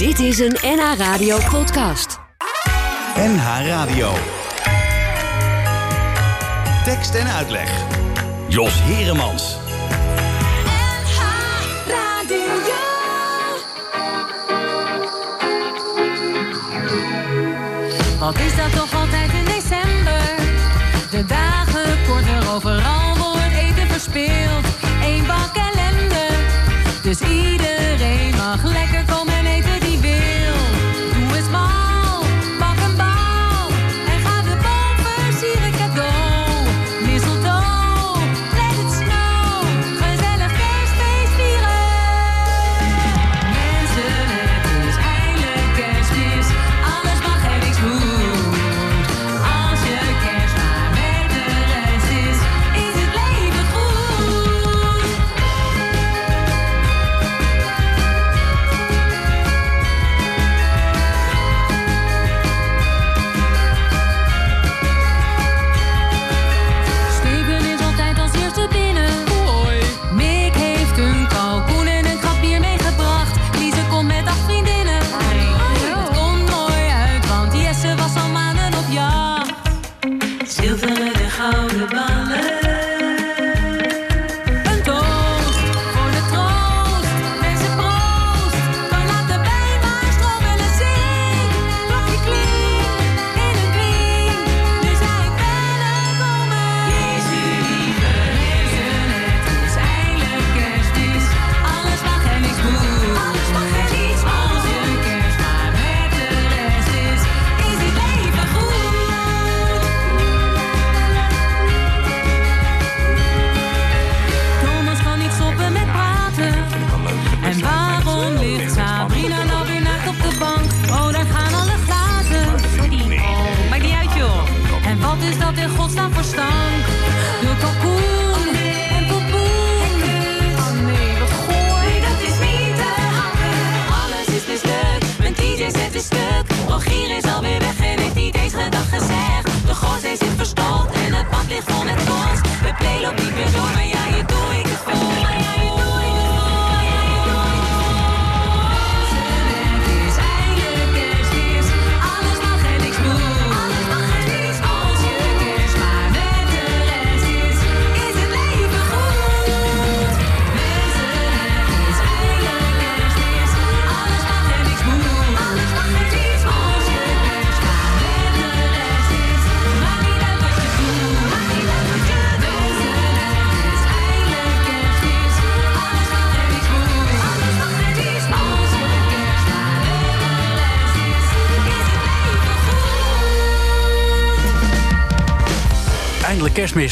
Dit is een NH Radio podcast. NH Radio. Tekst en uitleg. Jos Heremans. Wat is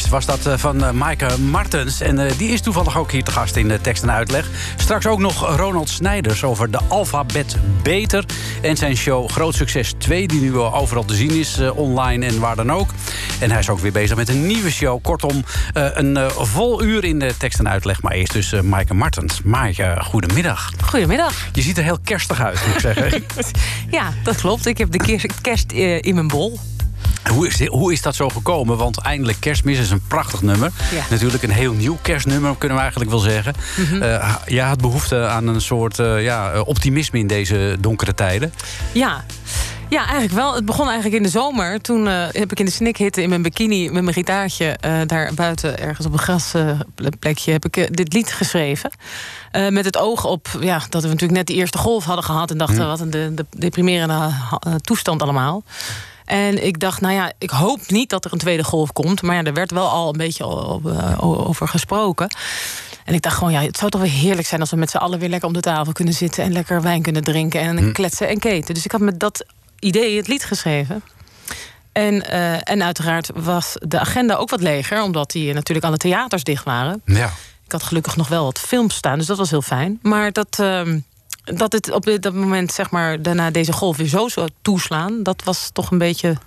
was dat eh, van eh, Maaike Martens. En eh, die is toevallig ook hier te gast in de tekst en uitleg. Straks ook nog Ronald Snijders over de alfabet Beter. En zijn show Groot Succes 2, die nu overal te zien is, online en waar dan ook. En hij is ook weer bezig met een nieuwe show. Kortom, een vol uur in de tekst en uitleg. Maar eerst dus Maaike Martens. Maaike, goedemiddag. Goedemiddag. Je ziet er heel kerstig uit, moet ik zeggen. Ja, dat klopt. Ik heb de kerst, in mijn bol. Hoe is, dit- hoe is dat zo gekomen? Want eindelijk kerstmis is een prachtig nummer. Ja. Natuurlijk een heel nieuw kerstnummer, kunnen we eigenlijk wel zeggen. Mhm. Eh, jij had behoefte aan een soort eh, ja, eh, optimisme in deze donkere tijden. Ja. Ja, eigenlijk wel. Het begon eigenlijk in de zomer. Toen heb ik in de snikhitte in mijn bikini met mijn gitaartje... daar buiten ergens op een grasplekje heb ik dit lied geschreven. Met het oog op ja, dat we natuurlijk net de eerste golf hadden gehad... en dachten, wat een de, de deprimerende toestand allemaal. En ik dacht, nou ja, ik hoop niet dat er een tweede golf komt. Maar ja, er werd wel al een beetje o- over gesproken. En ik dacht gewoon, ja, het zou toch weer heerlijk zijn... als we met z'n allen weer lekker om de tafel kunnen zitten... en lekker wijn kunnen drinken en kletsen en keten. Dus ik had met dat idee het lied geschreven. En, eh, en uiteraard was de agenda ook wat leger... omdat die natuurlijk alle theaters dicht waren. Ja. Ik had gelukkig nog wel wat films staan, dus dat was heel fijn. Maar dat, ehm, dat het op dit- dat moment, zeg maar, daarna deze golf weer zo zou toeslaan... dat was toch een beetje, hoe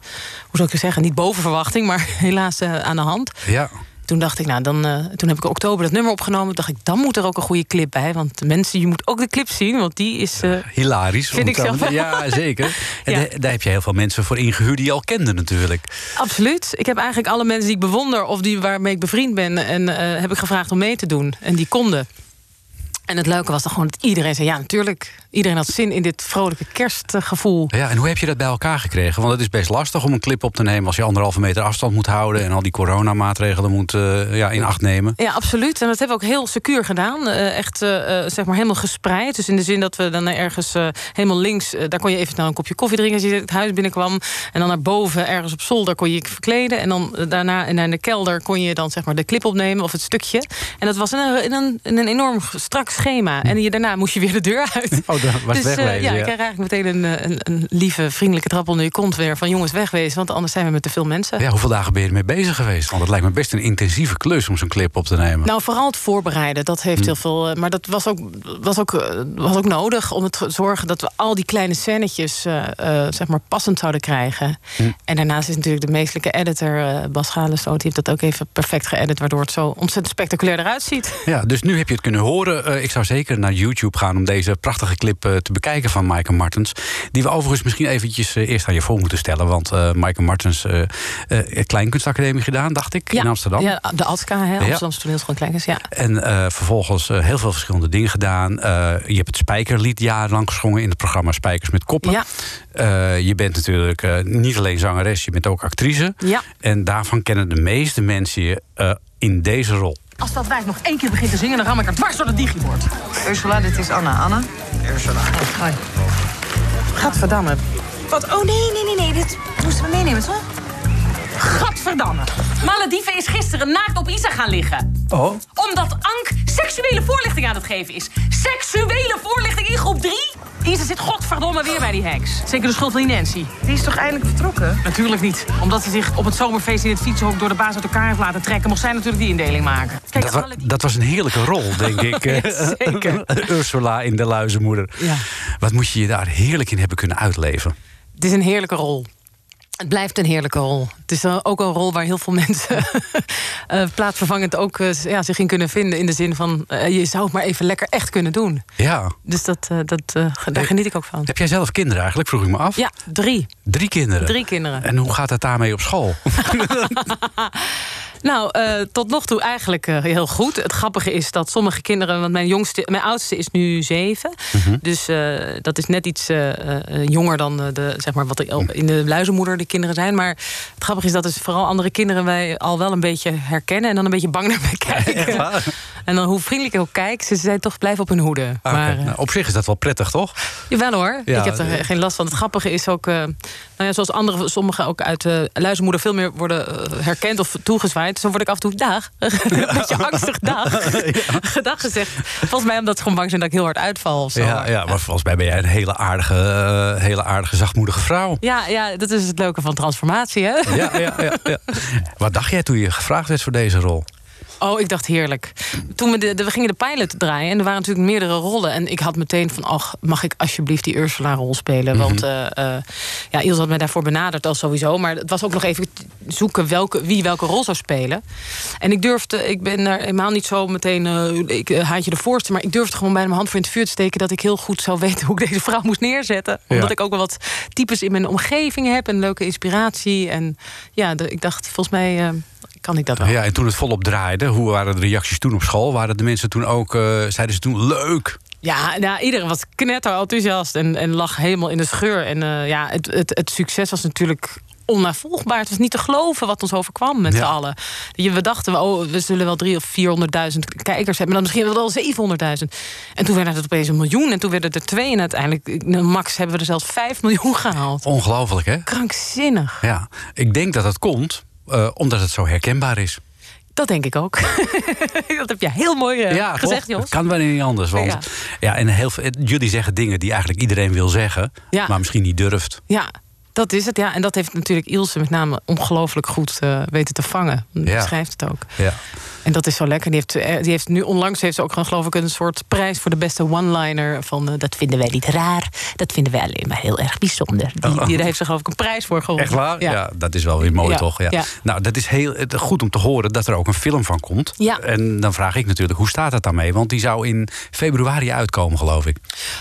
zou ik het zeggen, niet boven verwachting... maar helaas eh, aan de hand. ja. Toen dacht ik, nou, dan, eh, toen heb ik in oktober dat nummer opgenomen. Dacht ik, dan moet er ook een goede clip bij. Want de mensen, je moet ook de clip zien, want die is. eh, Hilarisch. Vind ik zelf. Ja, zeker. En Ja. daar heb je heel veel mensen voor ingehuurd die je al kende natuurlijk. absoluut. Ik heb eigenlijk alle mensen die ik bewonder of die waarmee ik bevriend ben, en heb ik gevraagd om mee te doen. En die konden. En het leuke was dan gewoon dat iedereen zei: ja, natuurlijk. Iedereen had zin in dit vrolijke kerstgevoel. Ja, en hoe heb je dat bij elkaar gekregen? Want het is best lastig om een clip op te nemen... als je anderhalve meter afstand moet houden... en al die coronamaatregelen moet uh, ja, in acht nemen. Ja, absoluut. En dat hebben we ook heel secuur gedaan. Uh, echt, uh, zeg maar, helemaal gespreid. Dus in de zin dat we dan ergens helemaal links... daar kon je even nou een kopje koffie drinken als je het huis binnenkwam. En dan naar boven, ergens op zolder, kon je je verkleden. En dan daarna in de kelder kon je dan zeg maar de clip opnemen of het stukje. En dat was een, in een, in een enorm strak schema. En je, daarna moest je weer de deur uit. Oh, was dus, wegwezen, ja, ik krijg eigenlijk meteen een, een, een, lieve, vriendelijke trap onder je kont weer... van jongens, wegwezen, want anders zijn we met te veel mensen. Ja, hoeveel dagen ben je ermee bezig geweest? Want het lijkt me best een intensieve klus om zo'n clip op te nemen. Nou, vooral het voorbereiden, dat heeft hm. heel veel... Maar dat was ook, was, ook, was ook nodig om te zorgen dat we al die kleine scènetjes... Uh, uh, zeg maar passend zouden krijgen. Hm. En daarnaast is natuurlijk de meestelijke editor, uh, Bas Galensloot... die heeft dat ook even perfect geëdit, waardoor het zo ontzettend spectaculair eruit ziet. Ja, dus nu heb je het kunnen horen. ik zou zeker naar YouTube gaan om deze prachtige clip te bekijken van Michael Martens. Die we overigens misschien eventjes eerst aan je voor moeten stellen. Want Michael Martens, Kleinkunstacademie gedaan, dacht ik, in Amsterdam. Ja, de ATKA, hè, Amsterdamse toneelschool Kleinkens, ja. En vervolgens heel veel verschillende dingen gedaan. je hebt het Spijkerlied jarenlang gezongen in het programma Spijkers met Koppen. Ja. je bent natuurlijk niet alleen zangeres, je bent ook actrice. Ja. En daarvan kennen de meeste mensen je in deze rol. Als dat wijf nog één keer begint te zingen, dan ram ik er dwars door het digibord. Ursula, dit is Anna. Anna? Ursula. Oh, hi. Gadverdamme. Wat? Oh, nee, nee, nee, nee. Dit moesten we meenemen, toch? Gadverdamme. Malediven is gisteren naakt op Isa gaan liggen. Oh? Omdat Ank seksuele voorlichting aan het geven is. Seksuele voorlichting in groep 3? Isa zit godverdomme weer bij die heks. Zeker de schuld van die Nancy. Die is toch eindelijk vertrokken? Natuurlijk niet. Omdat ze zich op het zomerfeest in het fietsenhok door de baas uit elkaar heeft laten trekken... mocht zij natuurlijk die indeling maken. Kijk, dat, wa dat was een heerlijke rol, denk ik. Zeker. Ursula in De Luizenmoeder. Ja. Wat moet je je daar heerlijk in hebben kunnen uitleven? Het is een heerlijke rol. Het blijft een heerlijke rol. Het is ook een rol waar heel veel mensen uh, plaatsvervangend ook uh, ja, zich in kunnen vinden. In de zin van, uh, je zou het maar even lekker echt kunnen doen. Ja. Dus dat, dat, daar geniet ik ook van. Heb jij zelf kinderen eigenlijk, vroeg ik me af? Ja, drie. Drie kinderen? Drie kinderen. En hoe gaat het daarmee op school? Nou, uh, tot nog toe eigenlijk uh, heel goed. Het grappige is dat sommige kinderen... want mijn, jongste, mijn oudste is nu zeven. Mm -hmm. Dus uh, dat is net iets jonger dan de, zeg maar wat in de luizenmoeder de kinderen zijn. Maar het grappige is dat dus vooral andere kinderen... wij al wel een beetje herkennen... en dan een beetje bang naar mij kijken. en dan hoe vriendelijk ik ook kijk... ze zijn toch blijven op hun hoede. Ah, maar, nou, op zich is dat wel prettig, toch? Jawel hoor. Ja, ik heb er geen last van. Het grappige is ook... nou ja, zoals andere, sommigen ook uit de luizenmoeder... veel meer worden herkend of toegezwaaid zo word ik af en toe dag. een beetje angstig dag. ja. dag gezegd. Volgens mij omdat ze gewoon bang zijn dat ik heel hard uitval. Of zo. Ja, ja, maar volgens mij ben jij een hele aardige, uh, hele aardige zachtmoedige vrouw. Ja, ja, dat is het leuke van transformatie, hè? Ja, ja, ja, ja. Wat dacht jij toen je gevraagd werd voor deze rol? Oh, ik dacht heerlijk. Toen we, de, de, we gingen de pilot draaien en er waren natuurlijk meerdere rollen. En ik had meteen van, ach, mag ik alsjeblieft die Ursula-rol spelen? Want uh, uh, ja, Ilse had mij daarvoor benaderd al sowieso. Maar het was ook nog even zoeken welke, wie welke rol zou spelen. En ik durfde, ik ben er helemaal niet zo meteen, uh, ik haat je de voorste. Maar ik durfde gewoon bij mijn hand voor in het vuur te steken... dat ik heel goed zou weten hoe ik deze vrouw moest neerzetten. Omdat ik ook wel wat types in mijn omgeving heb. En leuke inspiratie. En ja, de, ik dacht, volgens mij kan ik dat wel. Ja, en toen het volop draaide, hoe waren de reacties toen op school? Waren de mensen toen ook, uh, zeiden ze toen leuk? Ja, nou, iedereen was knetter enthousiast en, en lag helemaal in de scheur. En uh, ja, het, het, het succes was natuurlijk onnavolgbaar. Het was niet te geloven wat ons overkwam met ja. z'n allen. We dachten, oh, we zullen wel drie of 400.000 kijkers hebben. Dan misschien wel 700.000. En toen werden het opeens een miljoen. En toen werden er twee. En uiteindelijk, max, hebben we er zelfs 5 miljoen gehaald. Ongelooflijk, hè? Krankzinnig. Ja, ik denk dat het komt uh, omdat het zo herkenbaar is. Dat denk ik ook. dat heb je heel mooi uh, ja, gezegd, Jos. Het kan wel niet anders. Want ja, ja en heel veel, jullie zeggen dingen die eigenlijk iedereen wil zeggen, ja. maar misschien niet durft. Ja, dat is het, ja. En dat heeft natuurlijk Ilse met name ongelooflijk goed uh, weten te vangen. Die schrijft het ook. Ja. En dat is zo lekker. Die heeft, die heeft nu onlangs heeft ze ook gewoon, geloof ik, een soort prijs voor de beste one-liner. Van uh, dat vinden wij niet raar. Dat vinden wij alleen maar heel erg bijzonder. Die, oh. die daar heeft ze geloof ik een prijs voor gewonnen. Echt waar? Ja, ja dat is wel weer mooi, ja. toch? Ja. Nou, dat is heel goed om te horen dat er ook een film van komt. Ja. En dan vraag ik natuurlijk, hoe staat het daarmee? Want die zou in februari uitkomen, geloof ik.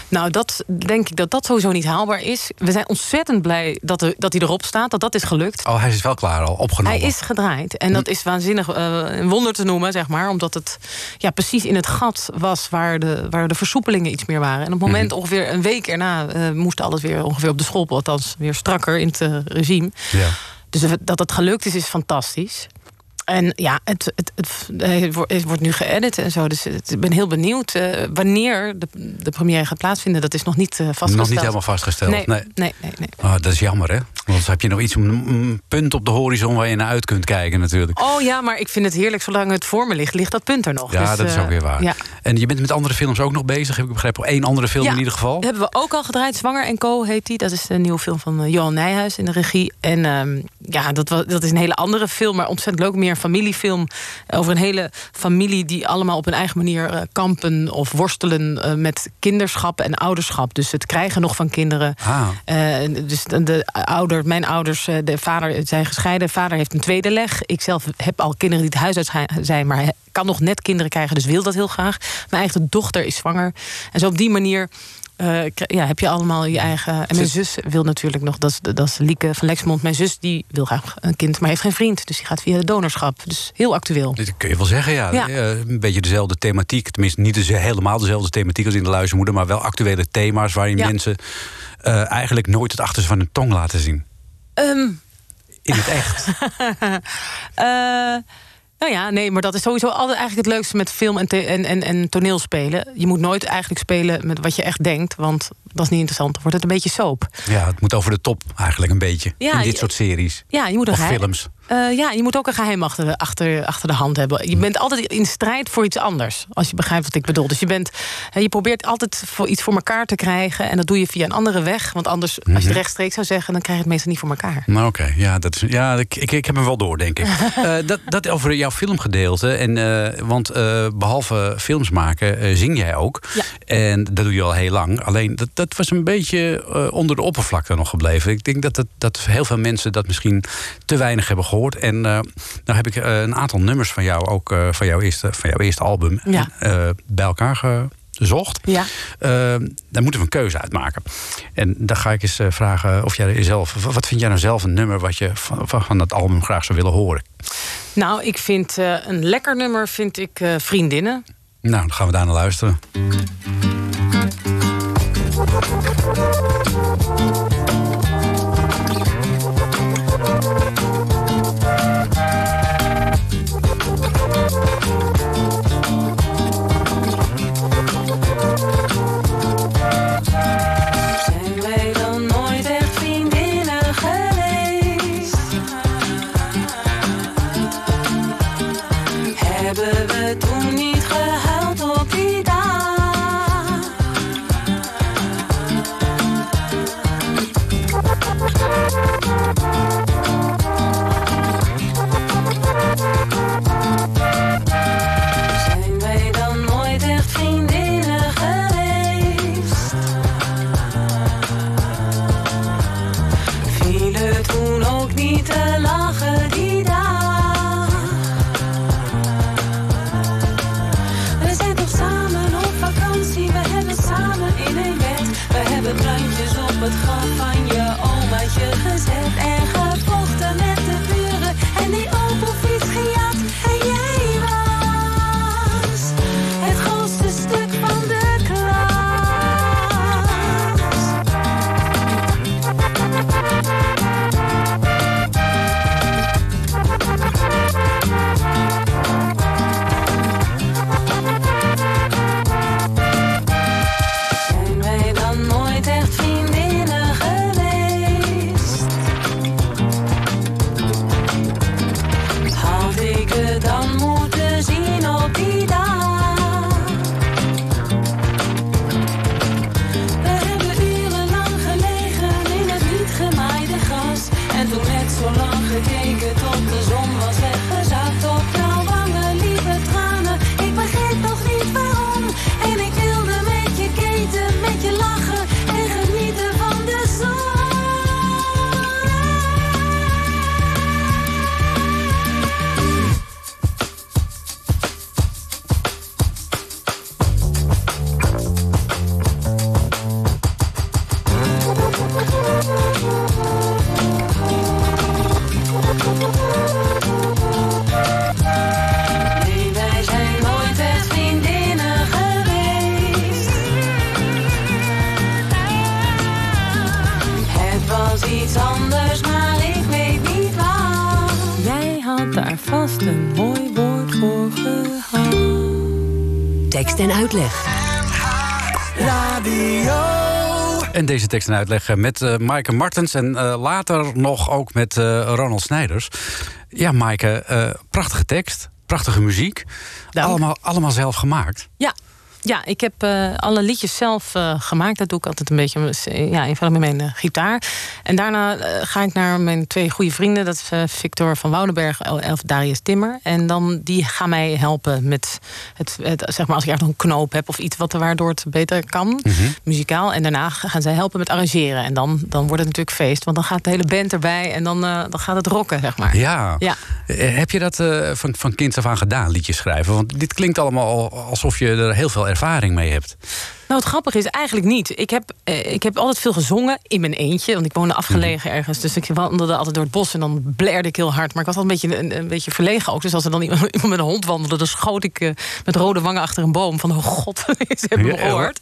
Nou, dat denk ik dat dat sowieso niet haalbaar is. We zijn ontzettend blij dat, dat hij erop staat, dat dat is gelukt. Oh, hij is wel klaar al, opgenomen. Hij is gedraaid. En dat is waanzinnig eh, een wonder te noemen, zeg maar. Omdat het ja, precies in het gat was waar de, waar de versoepelingen iets meer waren. En op het moment, Mhm. ongeveer een week erna, eh, moest alles weer ongeveer op de school. Althans, weer strakker in het eh, regime. Ja. Dus dat het gelukt is, is fantastisch. En ja, het, het, het, het wordt- nu geëdit en zo. Dus ik ben heel benieuwd eh, wanneer de, de première gaat plaatsvinden. Dat is nog niet eh, vastgesteld. Nog niet helemaal vastgesteld. Nee, nee. nee, nee. nee. Ah, dat is jammer, hè? Want dan heb je nog iets, een, punt op de horizon waar je naar uit kunt kijken, natuurlijk. Oh ja, maar ik vind het heerlijk. Zolang het voor me ligt, ligt dat punt er nog. Ja, Dus, dat is eh, ook weer waar. Ja. En je bent met andere films ook nog bezig, heb ik begrepen. Eén andere film Ja, in ieder geval. Hebben we ook al gedraaid. Zwanger en Co. heet die. Dat is een nieuwe film van eh, Johan Nijhuis in de regie. En ehm, ja, dat, was, dat is een hele andere film, maar ontzettend leuk. Meer een familiefilm over een hele familie die allemaal op hun eigen manier eh, kampen of worstelen eh, met kinderschap en ouderschap. Dus het krijgen nog van kinderen. Ah. Eh, dus de, de mijn ouders, eh, de vader zijn gescheiden. Vader heeft een tweede leg. Ik zelf heb al kinderen die het huis uit zijn- maar kan nog net kinderen krijgen, dus wil dat heel graag. Mijn eigen dochter is zwanger. En zo op die manier. eh, ja, heb je allemaal je eigen. En mijn zus wil natuurlijk nog, dat is, dat is Lieke van Lexmond. Mijn zus die wil graag een kind, maar heeft geen vriend. Dus die gaat via de donorschap. Dus heel actueel. Dit kun je wel zeggen, ja. Ja. Eh, een beetje dezelfde thematiek. Tenminste, niet deze- helemaal dezelfde thematiek als in de luizenmoeder... maar wel actuele thema's waarin Ja. mensen... eh, eigenlijk nooit het achterste van hun tong laten zien. Ehm, In het echt. Eh, nou ja, nee, maar dat is sowieso altijd eigenlijk het leukste met film en, en, en, en toneelspelen. Je moet nooit eigenlijk spelen met wat je echt denkt, want dat is niet interessant. Dan wordt het een beetje soap. ja, het moet over de top eigenlijk een beetje. Ja, in dit soort series. Ja, je moet Of films. Eh, ja, je moet ook een geheim achter de, achter, achter de hand hebben. Je bent altijd in strijd voor iets anders, als je begrijpt wat ik bedoel. Dus je, bent, je probeert altijd voor iets voor elkaar te krijgen. En dat doe je via een andere weg. Want anders, als je Mhm. het rechtstreeks zou zeggen, dan krijg je het meestal niet voor elkaar. Nou, oké. Ja, dat is, ja ik, ik, ik heb hem wel door, denk ik. Eh, dat, dat over jouw filmgedeelte. En, eh, want eh, behalve films maken, zing jij ook. Ja. En dat doe je al heel lang. Alleen, dat, dat was een beetje onder de oppervlakte nog gebleven. Ik denk dat, dat, dat heel veel mensen dat misschien te weinig hebben gehoord. En eh nou heb ik eh, een aantal nummers van jou, ook eh, van, jouw eerste, van jouw eerste album... Ja. bij elkaar gezocht. Ja. Eh, daar moeten we een keuze uitmaken. En dan ga ik eens vragen of jij zelf. Wat vind jij nou zelf een nummer wat je van, van dat album graag zou willen horen? Nou, ik vind een lekker nummer vind ik Vriendinnen. Nou, dan gaan we daar naar luisteren. Tekst en uitleg eh, met eh Maaike Martens en eh, later nog ook met Ronald Snijders. Ja, Maaike, prachtige tekst, prachtige muziek. Dank. Allemaal, allemaal zelf gemaakt. Ja. Ja, ik heb eh, alle liedjes zelf eh, gemaakt. Dat doe ik altijd een beetje eh, ja, eenvoudig met mijn gitaar. En daarna ga ik naar mijn twee goede vrienden. Dat is Victor van Woudenberg en Darius Timmer. En dan die gaan mij helpen met het, het zeg maar als ik echt een knoop heb of iets wat er waardoor het beter kan, muzikaal. En daarna gaan zij helpen met arrangeren. En dan, dan wordt het natuurlijk feest, want dan gaat de hele band erbij en dan, dan gaat het rocken, zeg maar. Ja. Ja. Heb je dat van, van kind af aan gedaan, liedjes schrijven? Want dit klinkt allemaal al alsof je er heel veel ervaring mee hebt. Nou, het grappige is eigenlijk niet. Ik heb, eh, ik heb altijd veel gezongen in mijn eentje. Want ik woonde afgelegen ergens. Dus ik wandelde altijd door het bos en dan blerde ik heel hard. Maar ik was altijd een beetje, een, een beetje verlegen ook. Dus als er dan iemand, iemand met een hond wandelde... dan schoot ik eh, met rode wangen achter een boom. Van, oh god, ze hebben me gehoord.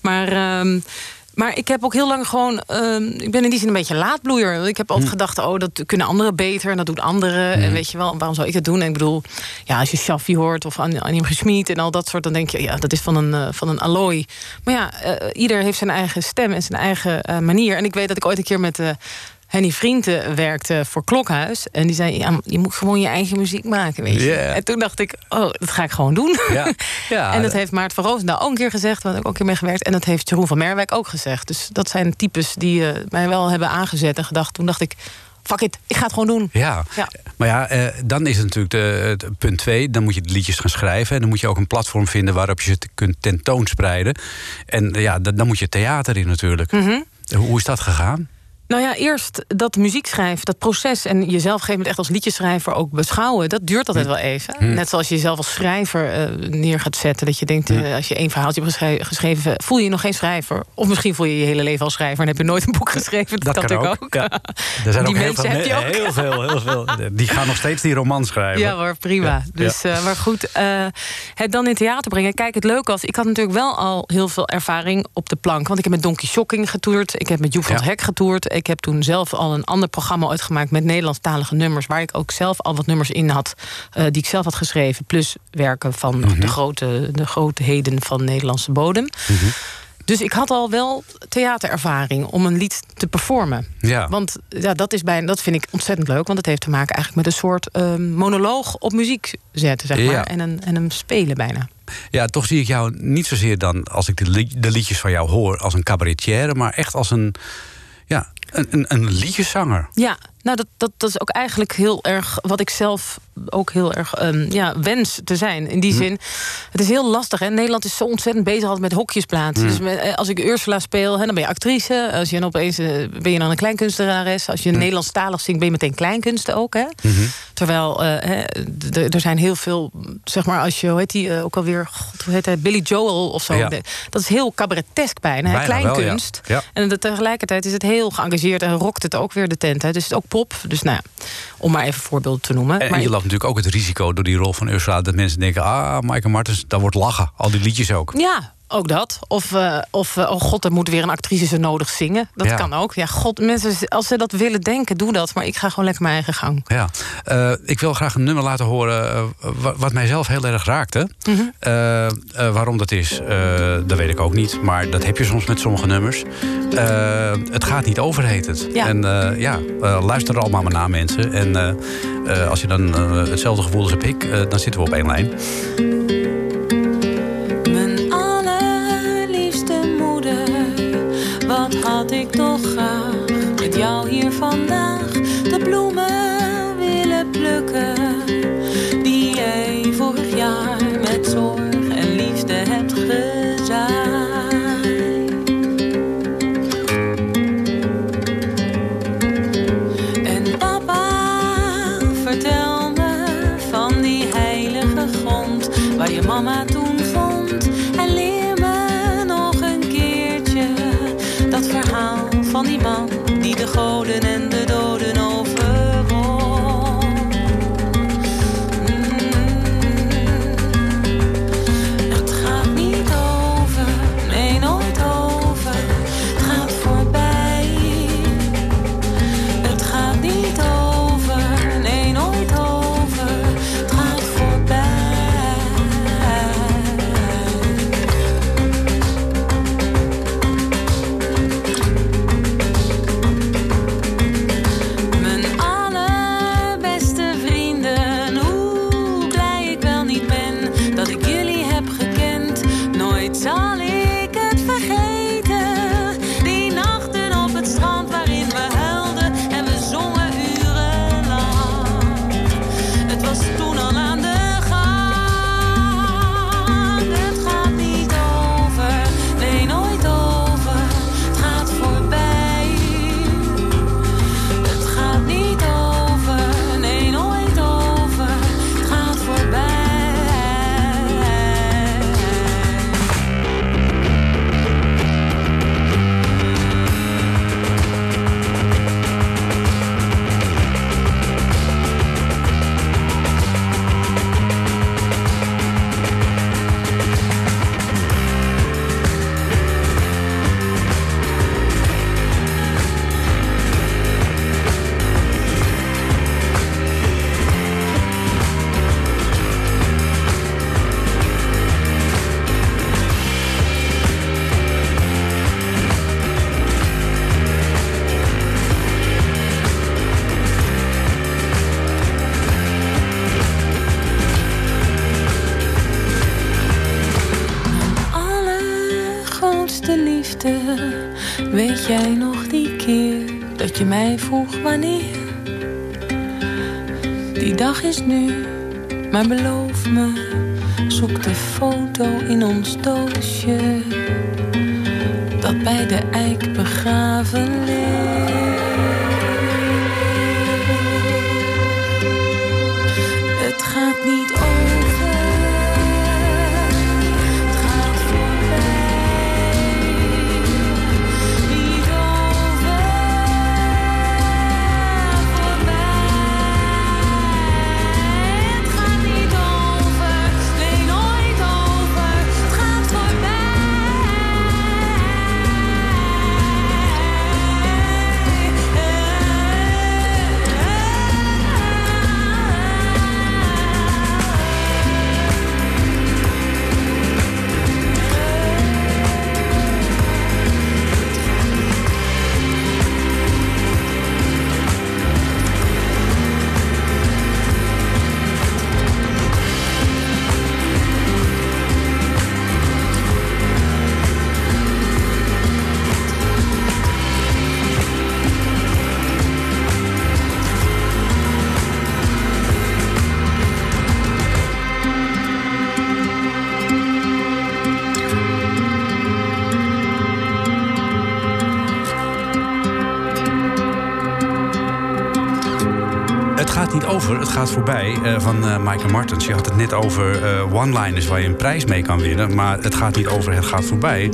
Maar... ehm, maar ik heb ook heel lang gewoon. ehm, ik ben in die zin een beetje laadbloeier. Ik heb altijd gedacht: oh, dat kunnen anderen beter. En dat doen anderen. En weet je wel, waarom zou ik het doen? En ik bedoel, ja, als je Shaffi hoort of An- Annie Gesmied en al dat soort, dan denk je, ja, dat is van een, eh, van een allooi. Maar ja, eh, ieder heeft zijn eigen stem en zijn eigen eh, manier. En ik weet dat ik ooit een keer met. Henny Vrienden werkte voor Klokhuis. En die zei, ja, je moet gewoon je eigen muziek maken, weet je. En toen dacht ik, oh, dat ga ik gewoon doen. Ja. Ja, en dat heeft Maart van Roosendaal ook een keer gezegd. Waar ik ook een keer mee gewerkt. En dat heeft Jeroen van Merwijk ook gezegd. Dus dat zijn types die eh, mij wel hebben aangezet en gedacht. Toen dacht ik, fuck it, ik ga het gewoon doen. Ja. Ja. maar ja, eh, dan is het natuurlijk de, punt twee. Dan moet je de liedjes gaan schrijven. En dan moet je ook een platform vinden waarop je ze te- kunt tentoonspreiden. En eh, ja, dan, dan moet je theater in natuurlijk. Mhm. Hoe is dat gegaan? Nou ja, eerst dat muziek schrijven, dat proces... en jezelf op een gegeven moment echt als liedjeschrijver ook beschouwen... dat duurt altijd wel even. Net zoals je jezelf als schrijver eh, neer gaat zetten. Dat je denkt, eh, als je één verhaaltje hebt geschre- geschreven... voel je je nog geen schrijver. Of misschien voel je je hele leven als schrijver... en heb je nooit een boek geschreven. Dat, kan natuurlijk ook. Ja. Er zijn Die ook heel mensen veel, heb je ook. heel veel, heel veel. Die gaan nog steeds die roman schrijven. Ja hoor, prima. Ja. Dus, eh, maar goed, het dan in theater brengen. Kijk, het leuke was, ik had natuurlijk wel al heel veel ervaring op de plank. Want ik heb met Donkey Shocking getoerd. Ik heb met Joep van het Ja. Hek getoerd. Ik heb toen zelf al een ander programma uitgemaakt met Nederlandstalige nummers. Waar ik ook zelf al wat nummers in had, eh, die ik zelf had geschreven. Plus werken van Mhm. de, grote, de grootheden van Nederlandse bodem. Mhm. Dus ik had al wel theaterervaring om een lied te performen. Ja. Want ja, dat, is bij, dat vind ik ontzettend leuk. Want het heeft te maken eigenlijk met een soort ehm, monoloog op muziek zetten, zeg maar. Ja. En, een, en hem spelen bijna. Ja, toch zie ik jou niet zozeer dan, als ik de, li- de liedjes van jou hoor, als een cabaretière, maar echt als een, ja, een, een, een liedjeszanger. Ja, nou, dat, dat, dat is ook eigenlijk heel erg wat ik zelf ook heel erg ehm, ja, wens te zijn. In die zin, het is heel lastig. Hè? Nederland is zo ontzettend bezig altijd met hokjes plaatsen. Dus met, eh, als ik Ursula speel, hè, dan ben je actrice. Als je dan opeens eh, ben je dan een kleinkunstenares. Als je Nederlandstalig zingt, ben je meteen kleinkunsten ook. Hè? Terwijl eh, hè, er zijn heel veel, zeg maar, als je, hoe heet die ook alweer, God, hoe heet hij, Billy Joel of zo. Ja. Dat is heel cabaretesk bijna, hè? Bijna wel, ja. kleinkunst. Ja. En tegelijkertijd is het heel geëngageerd en rokt het ook weer de tent uit. Dus het is ook pop. Dus nou ja, om maar even voorbeelden te noemen. En, maar je loopt natuurlijk ook het risico door die rol van Ursula... dat mensen denken, ah, Michael Martens, daar wordt lachen. Al die liedjes ook. Ja, ook dat. Of, eh, of eh, oh god, er moet weer een actrice zo nodig zingen. Dat Ja. kan ook. Ja, god, mensen, als ze dat willen denken, doe dat. Maar ik ga gewoon lekker mijn eigen gang. Ja, Eh, ik wil graag een nummer laten horen wa- wat mij zelf heel erg raakte. Eh, waarom dat is, dat weet ik ook niet. Maar dat heb je soms met sommige nummers. Het gaat niet over, heet het. Ja. En ja, luister er allemaal maar naar, mensen. En als je dan hetzelfde gevoel als heb ik, dan zitten we op één lijn. Ik toch met jou hier vandaag vroeg wanneer? Die dag is nu, maar beloof me, zoek de foto in ons doosje dat bij de eik begraven. Gaat voorbij eh, van eh Michael Martens. Je had het net over eh, one-liners waar je een prijs mee kan winnen. Maar het gaat niet over, het gaat voorbij.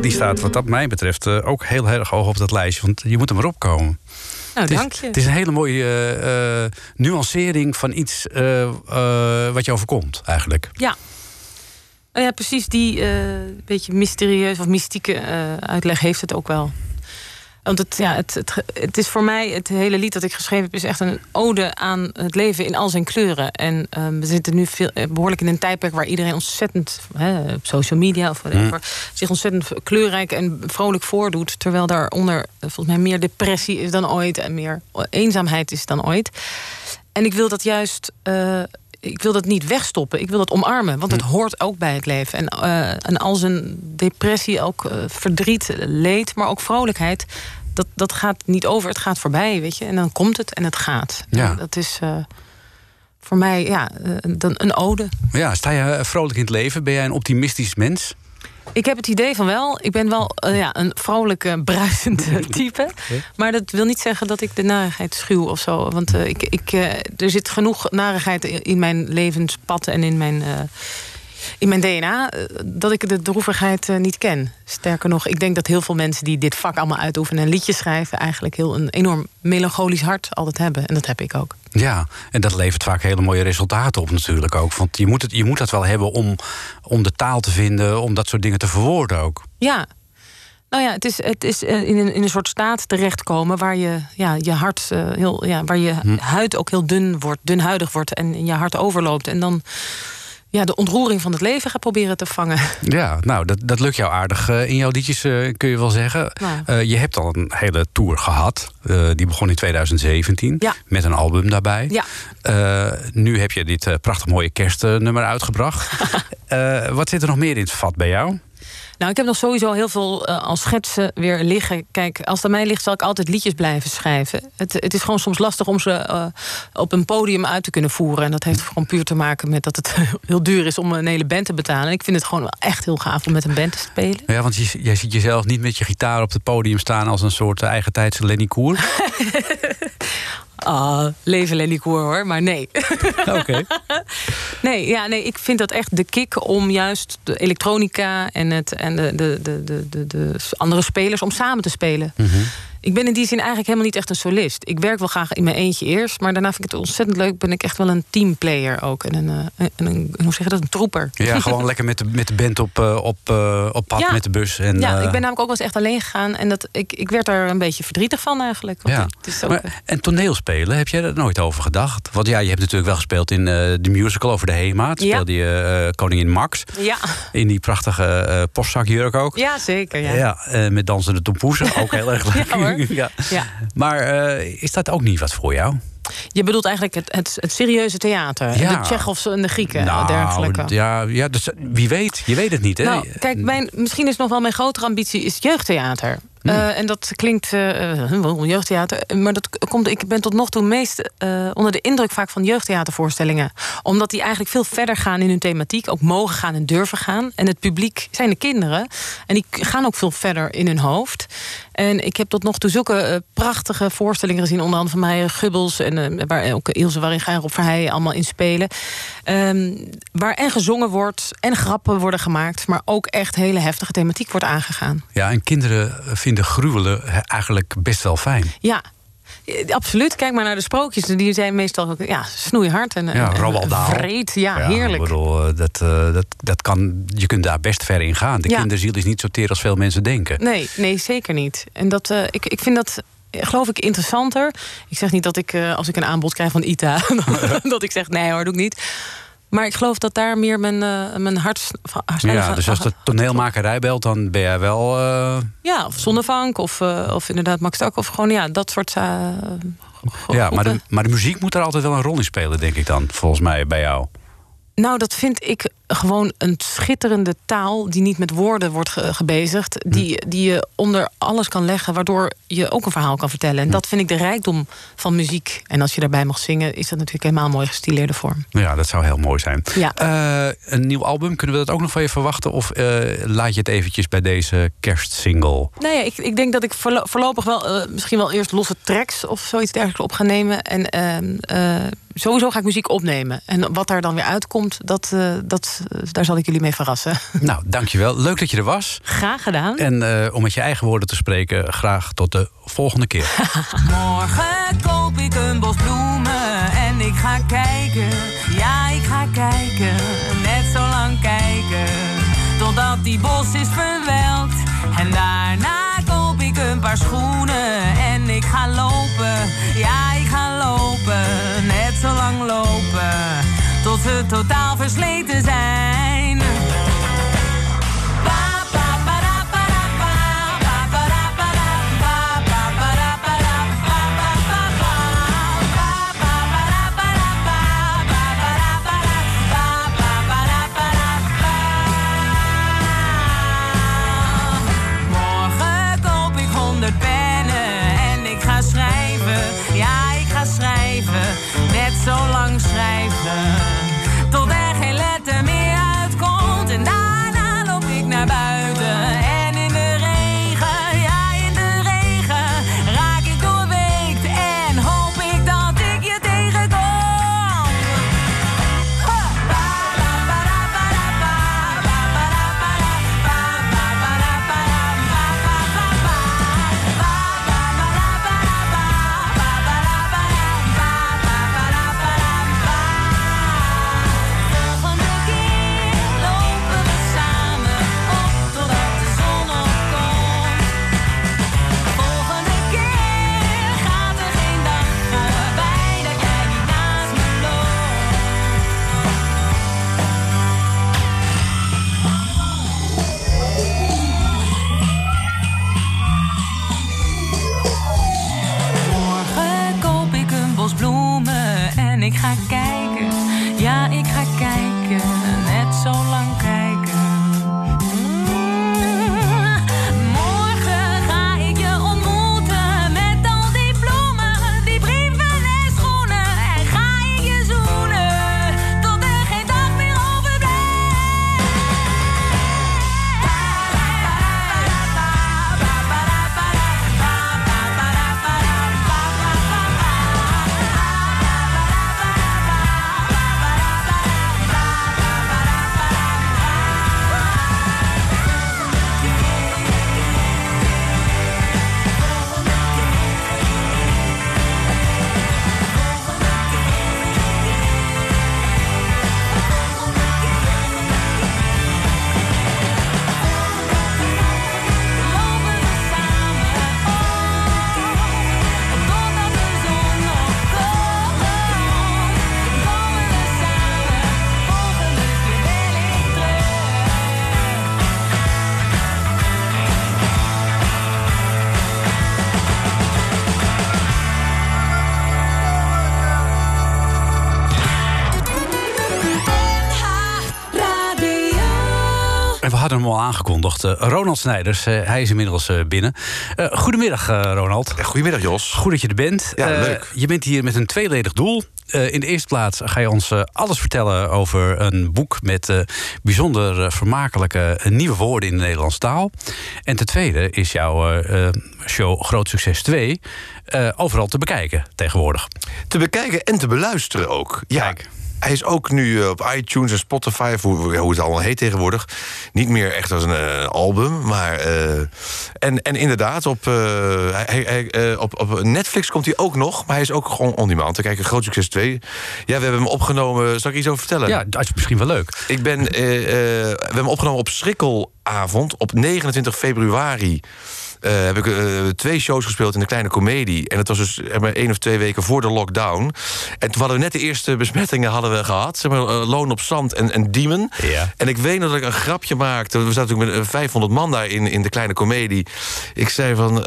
Die staat wat dat mij betreft ook heel erg hoog op dat lijstje. Want je moet er maar opkomen. Nou, Het is, dank je. het is een hele mooie nuancering van iets wat je overkomt, eigenlijk. Ja. Nou ja, precies die beetje mysterieus of mystieke uitleg heeft het ook wel. Want het, ja, het, het, het is voor mij, het hele lied dat ik geschreven heb, is echt een ode aan het leven in al zijn kleuren. En ehm, we zitten nu veel, eh, behoorlijk in een tijdperk waar iedereen ontzettend, hè, op social media of whatever, zich ontzettend kleurrijk en vrolijk voordoet. Terwijl daaronder eh, volgens mij meer depressie is dan ooit en meer eenzaamheid is dan ooit. En ik wil dat juist. eh, ik wil dat niet wegstoppen. Ik wil dat omarmen. Want het hoort ook bij het leven. En, eh, en als een depressie ook eh, verdriet, leed, maar ook vrolijkheid. Dat, dat gaat niet over, het gaat voorbij, weet je. En dan komt het en het gaat. Ja. En dat is eh, voor mij ja, dan een ode. Ja, sta je vrolijk in het leven? Ben jij een optimistisch mens? Ik heb het idee van wel. Ik ben wel eh, ja, een vrolijke, bruisende type. Maar dat wil niet zeggen dat ik de narigheid schuw of zo. Want eh, ik, ik, eh, er zit genoeg narigheid in mijn levenspad en in mijn, in mijn DNA... eh, dat ik de droevigheid eh, niet ken. Sterker nog, ik denk dat heel veel mensen die dit vak allemaal uitoefenen... en liedjes schrijven, eigenlijk heel een enorm melancholisch hart altijd hebben. En dat heb ik ook. Ja, en dat levert vaak hele mooie resultaten op natuurlijk ook. Want je moet, het, je moet dat wel hebben om, om de taal te vinden... om dat soort dingen te verwoorden ook. Ja. Nou ja, het is, het is eh, in, een, in een soort staat terechtkomen waar je, ja, je hart heel, ja, waar je huid ook heel dun wordt, dunhuidig wordt en je hart overloopt. En dan ja, de ontroering van het leven gaat proberen te vangen. Ja, nou, dat, dat lukt jou aardig eh, in jouw liedjes, eh, kun je wel zeggen. Nou. Eh, je hebt al een hele tour gehad. Eh, die begon in 2017. Ja. Met een album daarbij. Ja. Nu heb je dit prachtig mooie kerstnummer uitgebracht. Wat zit er nog meer in het vat bij jou? Nou, ik heb nog sowieso heel veel eh, als schetsen weer liggen. Kijk, als het aan mij ligt, zal ik altijd liedjes blijven schrijven. Het, het is gewoon soms lastig om ze eh, op een podium uit te kunnen voeren. En dat heeft gewoon puur te maken met dat het heel duur is om een hele band te betalen. En ik vind het gewoon wel echt heel gaaf om met een band te spelen. Ja, want je, jij ziet jezelf niet met je gitaar op het podium staan... als een soort eigen tijdse Lenny Koer. Ah, leven Lenny Koer hoor, maar nee. Oké. Nee, ja, nee, ik vind dat echt de kick om juist de elektronica en, het, en de, de, de, de, de, de andere spelers om samen te spelen. Ik ben in die zin eigenlijk helemaal niet echt een solist. Ik werk wel graag in mijn eentje eerst, maar daarna vind ik het ontzettend leuk. Ben ik echt wel een teamplayer ook. En een, eh, en een hoe zeg je dat, een troeper. Ja, gewoon lekker met de, met de band op, eh, op, eh, op pad Ja. met de bus. En, ja, eh, ik ben namelijk ook wel eens echt alleen gegaan. En dat, ik, ik werd daar een beetje verdrietig van eigenlijk. Want Ja. het is ook, Maar, en toneelspelen, heb jij er nooit over gedacht? Want ja, je hebt natuurlijk wel gespeeld in eh, de musical over de Hema. Ja. speelde je eh, Koningin Max. ja. In die prachtige eh postzakjurk ook. ja, zeker. Ja. Ja, eh, met dansende tompoezen. Ook heel erg leuk. Ja, hoor. Ja. Ja. Maar eh, is dat ook niet wat voor jou? Je bedoelt eigenlijk het, het, het serieuze theater. Ja. De Tsjechovs en de Grieken. nou, dergelijke. ja, ja dus, wie weet. Je weet het niet, hè? Nou, kijk, mijn, misschien is nog wel mijn grotere ambitie is jeugdtheater. Eh, en dat klinkt eh, eh, wel jeugdtheater. Maar dat komt, ik ben tot nog toe meest eh, onder de indruk vaak van jeugdtheatervoorstellingen. Omdat die eigenlijk veel verder gaan in hun thematiek. Ook mogen gaan en durven gaan. En het publiek zijn de kinderen. En die gaan ook veel verder in hun hoofd. En ik heb tot nog toe zulke eh, prachtige voorstellingen gezien. Onder andere van mij Gubbels. En eh, waar ook Ilse Waringa en Rob Verheijen allemaal in spelen. Ehm, waar en gezongen wordt en grappen worden gemaakt. Maar ook echt hele heftige thematiek wordt aangegaan. Ja, en kinderen vinden gruwelen eigenlijk best wel fijn. Ja, absoluut. Kijk maar naar de sprookjes. Die zijn meestal ja, snoeihard en, Ja, Dahl. vreed. Ja, heerlijk. Ik bedoel, eh, dat, eh, dat, dat kan, je kunt daar best ver in gaan. De Ja. kinderziel is niet zo teer als veel mensen denken. Nee, nee, zeker niet. En dat, eh, ik, ik vind dat, eh, geloof ik, interessanter. Ik zeg niet dat ik, eh, als ik een aanbod krijg van ITA... dat ik zeg, nee hoor, doe ik niet. Maar ik geloof dat daar meer mijn, eh mijn hart... Ja, dus als de toneelmakerij belt, dan ben jij wel... eh, Ja, of Zonnevank, of, eh, of inderdaad Max Tak... of gewoon ja, dat soort... ja, maar de, maar de muziek moet er altijd wel een rol in spelen, denk ik dan. Volgens mij bij jou. Nou, dat vind ik gewoon een schitterende taal... die niet met woorden wordt ge- gebezigd. Die, die je onder alles kan leggen... waardoor je ook een verhaal kan vertellen. En dat vind ik de rijkdom van muziek. En als je daarbij mag zingen... is dat natuurlijk helemaal een mooi gestileerde vorm. Ja, dat zou heel mooi zijn. Ja. Eh, een nieuw album, kunnen we dat ook nog van je verwachten? Of eh, laat je het eventjes bij deze kerstsingle? Ja, ik, ik denk dat ik voorlo- voorlopig wel eh, misschien wel eerst losse tracks of zoiets dergelijks op ga nemen. En ehm, eh, sowieso ga ik muziek opnemen. En wat daar dan weer uitkomt, dat, dat, daar zal ik jullie mee verrassen. Nou, dankjewel. Leuk dat je er was. Graag gedaan. En eh, om met je eigen woorden te spreken, graag tot de volgende keer. Morgen koop ik een bos bloemen en ik ga kijken. Ja, ik ga kijken, net zo lang kijken. Totdat die bos is verwelkt. En daarna koop ik een paar schoenen en ik ga lopen. Ja, ik ga lopen, net zo lang lopen. Tot ze totaal versleten zijn. Aangekondigd. Eh, Ronald Snijders, eh, hij is inmiddels eh, binnen. Goedemiddag, Ronald. Goedemiddag, Jos. Goed dat je er bent. Ja, leuk. Je bent hier met een tweeledig doel. In de eerste plaats ga je ons alles vertellen over een boek met bijzonder vermakelijke nieuwe woorden in de Nederlandse taal. En ten tweede is jouw show Groot Succes 2 eh, overal te bekijken tegenwoordig. Te bekijken en te beluisteren ook. Ja. Kijk. Hij is ook nu eh, op iTunes en Spotify, hoe, hoe het allemaal heet tegenwoordig. Niet meer echt als een eh, album, maar. eh, en, en inderdaad, op, hij, hij- op, op Netflix komt hij ook nog, maar hij is ook gewoon on demand. Te kijken, Groot Succes 2. Ja, we hebben hem opgenomen. Zal ik iets over vertellen? Ja, dat is misschien wel leuk. Ik ben, we hebben hem opgenomen op Schrikkelavond op 29 februari. Eh, heb ik eh, twee shows gespeeld in de kleine komedie. En het was dus maar één of twee weken voor de lockdown. En toen hadden we net de eerste besmettingen hadden we gehad. Zeg maar, eh, Loon op Zand en, en Diemen. Ja. En ik weet nog dat ik een grapje maakte. We zaten natuurlijk met eh, 500 man daar in, in de kleine komedie. Ik zei van,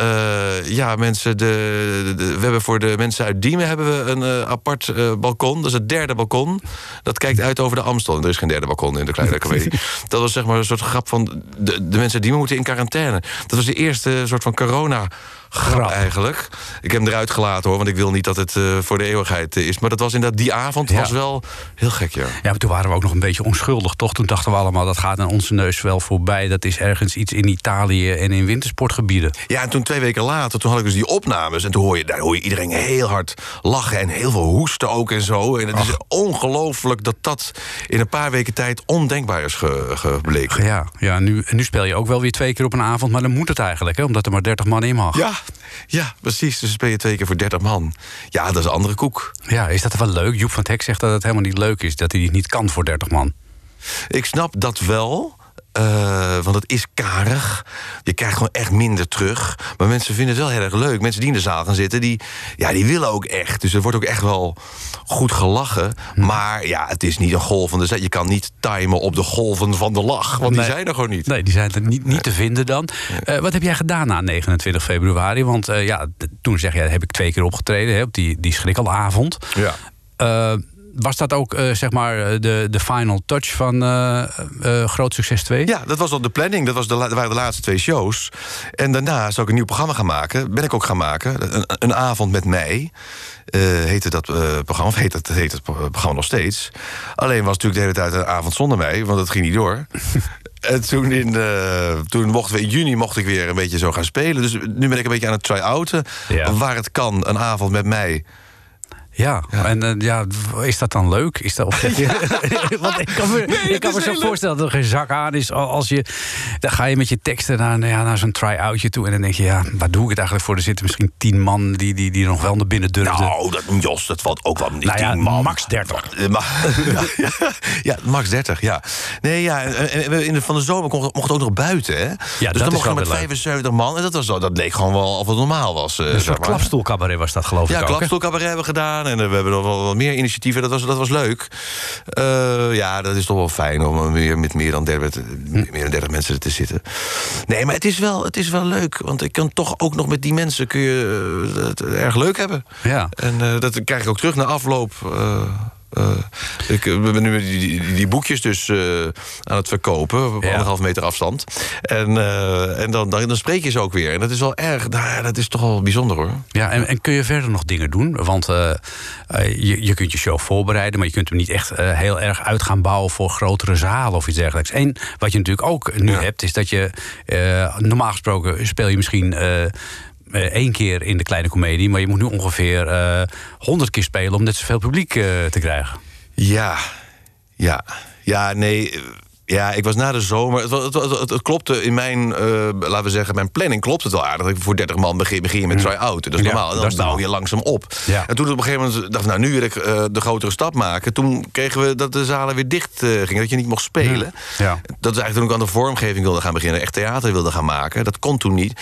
ja mensen, de, de- we hebben voor de mensen uit Diemen... hebben we een apart balkon. Dat is het derde balkon. Dat kijkt uit over de Amstel. En er is geen derde balkon in de kleine komedie. dat was zeg maar een soort grap van... de, de mensen uit Diemen moeten in quarantaine. Dat was de eerste soort van corona... Grap, eigenlijk. Ik heb hem eruit gelaten hoor, want ik wil niet dat het eh, voor de eeuwigheid eh, is. Maar dat was inderdaad die avond, Ja. was wel heel gek, ja. Ja, maar toen waren we ook nog een beetje onschuldig, toch? Toen dachten we allemaal, dat gaat aan onze neus wel voorbij. Dat is ergens iets in Italië en in wintersportgebieden. Ja, en toen twee weken later, toen had ik dus die opnames... en toen hoor je, daar hoor je iedereen heel hard lachen... en heel veel hoesten ook en zo. En het is ongelooflijk dat dat in een paar weken tijd... ondenkbaar is ge- gebleken. Ja, ja nu, nu speel je ook wel weer twee keer op een avond, maar dan moet het eigenlijk, hè, omdat er maar 30 man in mag. Ja, ja, precies. Dus speel je twee keer voor 30 man. Ja, dat is een andere koek. Ja, is dat wel leuk? Joep van het Hek zegt dat het helemaal niet leuk is, dat hij het niet kan voor 30 man. Ik snap dat wel. Eh, want het is karig. Je krijgt gewoon echt minder terug. Maar mensen vinden het wel heel erg leuk. Mensen die in de zaal gaan zitten, die, ja, die willen ook echt. Dus er wordt ook echt wel goed gelachen. Hm. Maar ja, het is niet een golvende zet. Je kan niet timen op de golven van de lach. Want Nee. die zijn er gewoon niet. Nee, die zijn er niet, niet te vinden dan. Eh, wat heb jij gedaan na 29 februari? Want eh, ja, toen zeg jij, heb ik twee keer opgetreden hè, op die, die schrikkelavond. Ja. Was dat ook eh, zeg maar eh, de, de final touch van eh, Groot Succes 2? Ja, dat was al de planning. Dat, was de, dat waren de laatste twee shows. En daarna zou ik een nieuw programma gaan maken. Ben ik ook gaan maken. Een, een avond met mij. heette dat programma. Of heet het, heet het programma nog steeds. Alleen was het natuurlijk de hele tijd een avond zonder mij. Want het ging niet door. En toen, in, eh, toen mochten we in juni mocht ik weer een beetje zo gaan spelen. Dus nu ben ik een beetje aan het try-outen. Ja. Waar het kan, een avond met mij. Ja, en eh, ja, is dat dan leuk? Is dat, of je, want ik kan me, ik kan me zo voorstellen dat er geen zak aan is. Al- Als je, dan ga je met je teksten naar, ja, naar zo'n try-outje toe. En dan denk je, ja, waar doe ik het eigenlijk voor? Er zitten misschien tien man die, die, die nog wel naar binnen durfden. Nou, dat, Jos, dat valt ook wel niet Nou ja, tien man. max 30. Eh, ma- ja, ja, ja, max 30, ja. Nee, ja, in de, van de zomer mocht, mocht het ook nog buiten, hè? dat dus dan mocht je met weer leuk. 75 man. En dat, was, dat leek gewoon wel of het normaal was. eh, Een zeg soort maar. klapstoelcabaret was dat, geloof Ja, ik hè? klapstoelcabaret hebben we gedaan. En eh, we hebben nog wel wat meer initiatieven. Dat was, dat was leuk. Eh, ja, dat is toch wel fijn om weer met meer dan 30, meer dan 30 mensen te zitten. Nee, maar het is, wel, het is wel leuk. Want ik kan toch ook nog met die mensen kun je eh, het erg leuk hebben. Ja. En eh, dat krijg ik ook terug na afloop. eh, eh, ik eh, ben nu die, die, die boekjes dus eh, aan het verkopen. Op Ja. anderhalf meter afstand. En, eh, en dan, dan, dan spreek je ze ook weer. En dat is wel erg. Nou, dat is toch wel bijzonder hoor. Ja, en, en kun je verder nog dingen doen? Want je, je kunt je show voorbereiden, maar je kunt hem niet echt heel erg uit gaan bouwen voor grotere zalen of iets dergelijks. En wat je natuurlijk ook nu Ja. hebt, is dat je normaal gesproken speel je misschien. Eh, één keer in de kleine komedie, maar je moet nu ongeveer eh, honderd keer spelen om net zoveel publiek eh, te krijgen. Ja, ja, ja, nee. Ja, ik was na de zomer. Het, het, wa- het, het klopte in mijn, eh, laten we zeggen, mijn planning klopt het wel aardig. Ik voor 30 man begin, begin je met try-out. Dat is normaal. En dan bouw je langzaam op. Ja. En toen op een gegeven moment dacht ik, nou, nu wil ik eh, de grotere stap maken. Toen kregen we dat de zalen weer dicht eh, gingen, dat je niet mocht spelen. Ja. Dat is eigenlijk toen ik aan de vormgeving wilde gaan beginnen. Echt theater wilde gaan maken. Dat kon toen niet.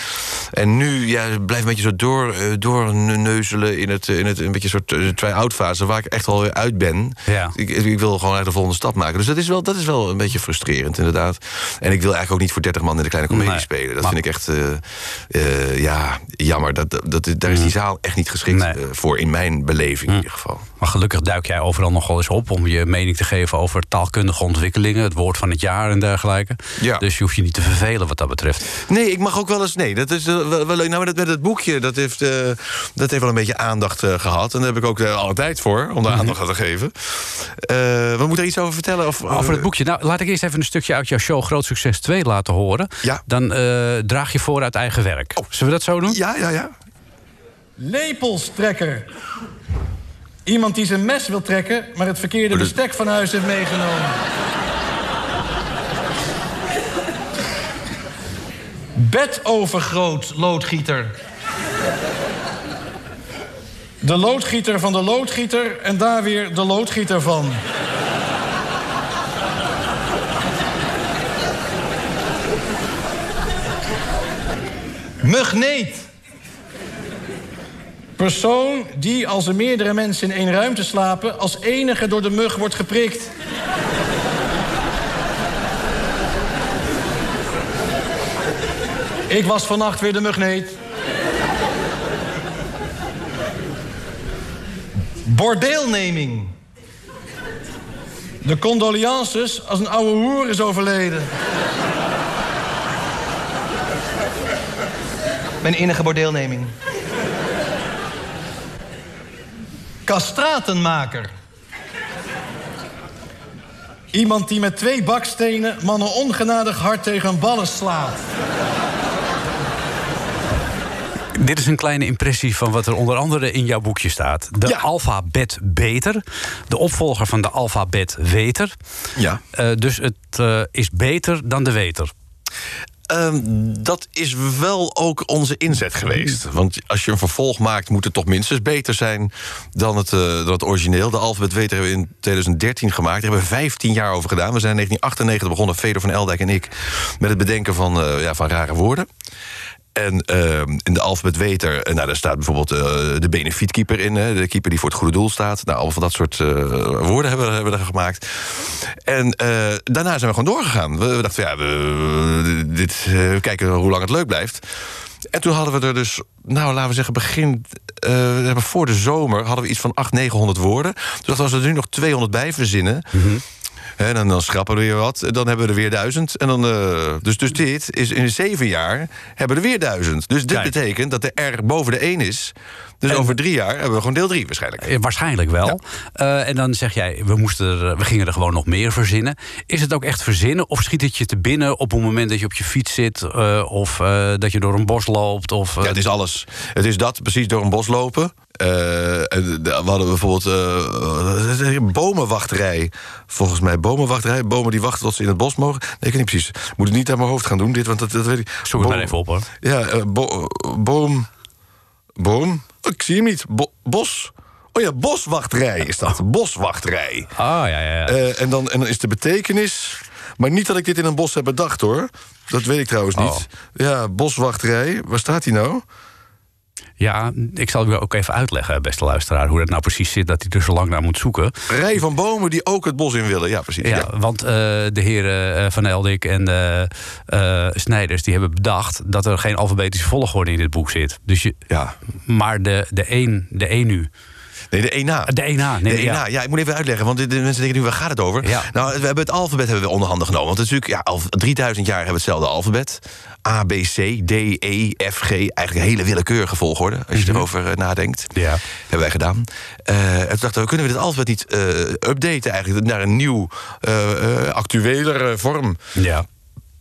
En nu ja, blijf een beetje zo door, doorneuzelen in, het, in het een beetje soort try-out fase... waar ik echt weer uit ben. Ja. Ik, ik wil gewoon eigenlijk de volgende stap maken. Dus dat is wel, dat is wel een beetje frustrerend. Frustrerend, inderdaad. En ik wil eigenlijk ook niet voor 30 man in de kleine comedie Nee, spelen. Dat maar- vind ik echt, eh, eh, ja, jammer. Dat, dat, dat- daar is die zaal echt niet geschikt Nee. eh, voor, in mijn beleving in ieder geval. Maar gelukkig duik jij overal nog wel eens op om je mening te geven over taalkundige ontwikkelingen, het woord van het jaar en dergelijke. Ja. Dus je hoeft je niet te vervelen wat dat betreft. Nee, ik mag ook wel eens. Nee, dat is eh, wel, wel leuk. Nou, maar dat, met het boekje, dat heeft, eh, dat heeft wel een beetje aandacht eh, gehad. En daar heb ik ook uh, alle tijd voor om daar aandacht aan te geven. Uh, we moeten er iets over vertellen. Of, over het boekje. Nou, laat ik eerst even een stukje uit jouw show Groot Succes 2 laten horen. Ja. Dan uh, draag je voor uit eigen werk. Oh. Zullen we dat zo doen? Ja, ja, ja. Lepelstrekker. Iemand die zijn mes wil trekken, maar het verkeerde bestek van huis heeft meegenomen. Bedovergroot loodgieter. De loodgieter van de loodgieter en daar weer de loodgieter van. Mugneet. Persoon die, als er meerdere mensen in één ruimte slapen... als enige door de mug wordt geprikt. Ik was vannacht weer de mugneet. Bordeelneming. De condolences als een oude hoer is overleden. Mijn enige bordeelneming. Kastratenmaker. Iemand die met twee bakstenen mannen ongenadig hard tegen ballen slaat. Dit is een kleine impressie van wat er onder andere in jouw boekje staat. De ja. alfabet beter. De opvolger van de alfabet weter. Ja. Uh, dus het uh, is beter dan de weter. Um, dat is wel ook onze inzet geweest. Want als je een vervolg maakt, moet het toch minstens beter zijn dan het, uh, dan het origineel. De Alphabet Weter hebben we in 2013 gemaakt. Daar hebben we 15 jaar over gedaan. We zijn in 1998 begonnen, Feder van Eldijk en ik, met het bedenken van, uh, ja, van rare woorden. En uh, in de alfabet Weter, nou, daar staat bijvoorbeeld uh, de benefietkeeper in. De keeper die voor het goede doel staat. Nou, allemaal van dat soort uh, woorden hebben, we er gemaakt. En daarna zijn we gewoon doorgegaan. We, dachten, ja, we, dit, we kijken hoe lang het leuk blijft. En toen hadden we er dus, nou, laten we zeggen, begin... Voor de zomer hadden we iets van 800, 900 woorden. Dus dachten, als we er nu nog 200 bij verzinnen... -hmm. En dan, dan schrappen we weer wat. Dan hebben we er weer duizend. En dan, uh, dus, dus dit is in zeven jaar hebben we er weer duizend. Dus dit Kijk. betekent dat de R boven de 1 is. Dus en over drie jaar hebben we gewoon deel drie waarschijnlijk. Ja, waarschijnlijk wel. Ja. Uh, en dan zeg jij, we, moesten er, we gingen er gewoon nog meer verzinnen. Is het ook echt verzinnen? Of schiet het je te binnen op het moment dat je op je fiets zit? Uh, of dat je door een bos loopt? Of, ja, het is alles. Het is dat, precies door een bos lopen. Uh, we hadden bijvoorbeeld uh, bomenwachterij. Volgens mij bomenwachterij. Bomen die wachten tot ze in het bos mogen. Nee, ik weet niet precies. Moet het niet aan mijn hoofd gaan doen, dit, want dat, dat weet ik. Zoek het maar even op, hoor. Ja, uh, bo boom... Boom? Ik zie hem niet. Bo bos? Oh ja, boswachterij is dat. Boswachterij. Ah, ja, ja. ja. en, dan, en dan is de betekenis... Maar niet dat ik dit in een bos heb bedacht, hoor. Dat weet ik trouwens niet. Oh. Ja, boswachterij. Waar staat hij nou? Ja, ik zal u ook even uitleggen, beste luisteraar... hoe dat nou precies zit, dat hij er zo lang naar moet zoeken. Rij van bomen die ook het bos in willen, ja, precies. Ja, ja. want uh, de heren uh, Van Eldik en uh, Snijders... die hebben bedacht dat er geen alfabetische volgorde in dit boek zit. Dus je, ja. Maar de, de één de één nu... Nee, de ENA. De ENA, nee, de ENA. Ja. ja, ik moet even uitleggen, want de, mensen denken nu, waar gaat het over? Ja. Nou, we hebben het alfabet hebben we onderhanden genomen. Want het is natuurlijk, ja, al 3000 jaar hebben we hetzelfde alfabet. A, B, C, D, E, F, G. Eigenlijk een hele willekeurige volgorde, als je Mhm. erover uh, nadenkt. Ja. Hebben wij gedaan. Uh, en toen dachten we, kunnen we dit alfabet niet uh, updaten eigenlijk... naar een nieuw, actuelere vorm? Ja. En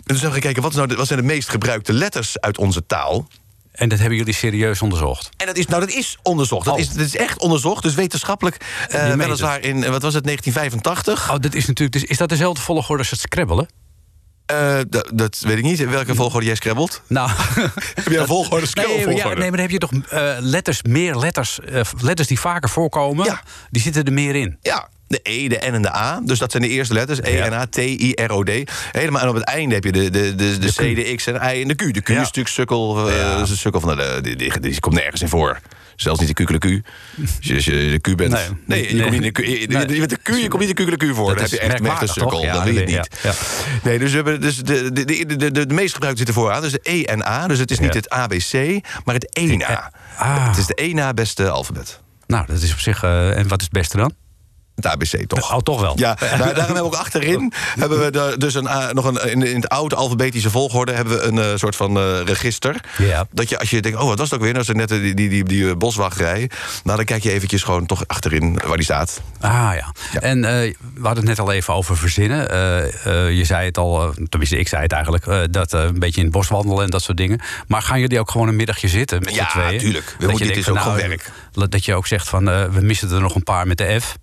toen zijn we gekeken, wat, nou de, wat zijn de meest gebruikte letters uit onze taal... En dat hebben jullie serieus onderzocht? En dat is, nou, dat is onderzocht. Dat, Oh. is, dat is echt onderzocht. Dus wetenschappelijk, uh, weliswaar in, wat was het, 1985. Oh, dat is natuurlijk. Dus is dat dezelfde volgorde als het scrabbelen? Uh, dat weet ik niet. In welke volgorde jij scrabbelt? Nou, heb jij een volgorde? Nee, ja, nee, maar dan heb je toch uh, letters, meer letters, uh, letters die vaker voorkomen. Ja. Die zitten er meer in. Ja, de E, de N en de A. Dus dat zijn de eerste letters. E, N, A, T, I, R, O, D. Helemaal. En op het einde heb je de, de, de, de, C, de X en de I en de Q. De Q is natuurlijk sukkel, eh, sukkel van de, die, komt nergens in voor. Zelfs niet de. Als je, als je de Q bent. Nee. Nee, je komt niet de Q. Je, je- je bent de Q, je komt niet de kukeleku voor. Dat Dan heb je echt een sukkel. dat wil je niet. Nee, dus, we hebben, dus de, de, de, de, de, de meest gebruikte zitten vooraan. Dus de E en A. Dus het is niet het ABC, maar het E na. Ah. Het is de E na beste alfabet. Nou, dat is op zich... eh, en wat is het beste dan? Het ABC, toch? Oh, toch wel. Ja, maar daarom hebben we ook achterin hebben we daar dus een, eh, nog een, in, in het oude alfabetische volgorde hebben we een eh, soort van eh, register. Ja. Dat je als je denkt, oh, wat was het ook weer? Dat is net die, die, die, die boswachtrij. Nou, dan kijk je eventjes gewoon toch achterin waar die staat. Ah ja. Ja. En we hadden het net al even over verzinnen. Je zei het al, tenminste ik zei het eigenlijk... dat een beetje in het bos wandelen en dat soort dingen. Maar gaan jullie ook gewoon een middagje zitten met Ja, z'n tweeën? tuurlijk. We Dat moeten- dit is van, ook nou, gewoon werk. Dat je ook zegt van, we missen er nog een paar met de F.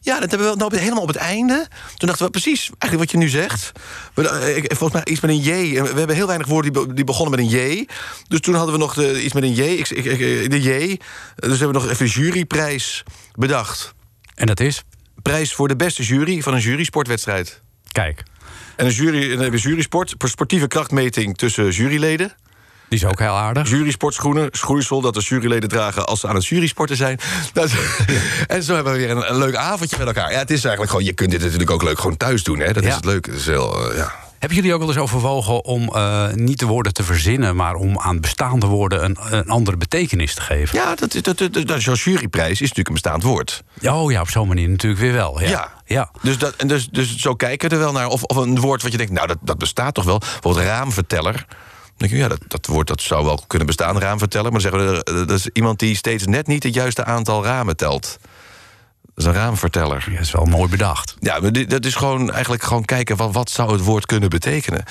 Ja, dat hebben we nou, helemaal op het einde. Toen dachten we precies, eigenlijk wat je nu zegt. We, eh, ik- volgens mij iets met een J. We hebben heel weinig woorden die, be- die begonnen met een J. Dus toen hadden we nog de, iets met een J. Ik, ik, ik- de J. Dus hebben we nog even juryprijs bedacht. En dat is? Prijs voor de beste jury van een jurysportwedstrijd. Kijk, En een jury, en dan heb je jurysport, sportieve krachtmeting tussen juryleden. Die is ook heel aardig. Jurysportschoenen, schoeisel dat de juryleden dragen als ze aan het jurysporten zijn. Dat, en zo hebben we weer een, een leuk avondje met elkaar. Ja, het is eigenlijk gewoon, je kunt dit natuurlijk ook leuk gewoon thuis doen. Hè? Dat Ja. is het leuke. Dat is heel, eh, ja. Hebben jullie ook wel eens overwogen om eh, niet de woorden te verzinnen... maar om aan bestaande woorden een, een andere betekenis te geven? Ja, dat, dat, dat, dat, dat- zo'n juryprijs is natuurlijk een bestaand woord. Oh ja, op zo'n manier natuurlijk weer wel. Ja. Ja. ja. Dus, dat, en dus, dus zo kijken we er wel naar. Of, of een woord wat je denkt, nou, dat, dat bestaat toch wel. Bijvoorbeeld raamverteller. Denk ja, dat, dat woord dat zou wel kunnen bestaan, raamverteller. Maar dan zeggen we, dat is iemand die steeds net niet het juiste aantal ramen telt. Dat is een raamverteller. Ja, dat is wel mooi bedacht. Ja, maar dat is gewoon eigenlijk gewoon kijken van wat zou het woord kunnen betekenen.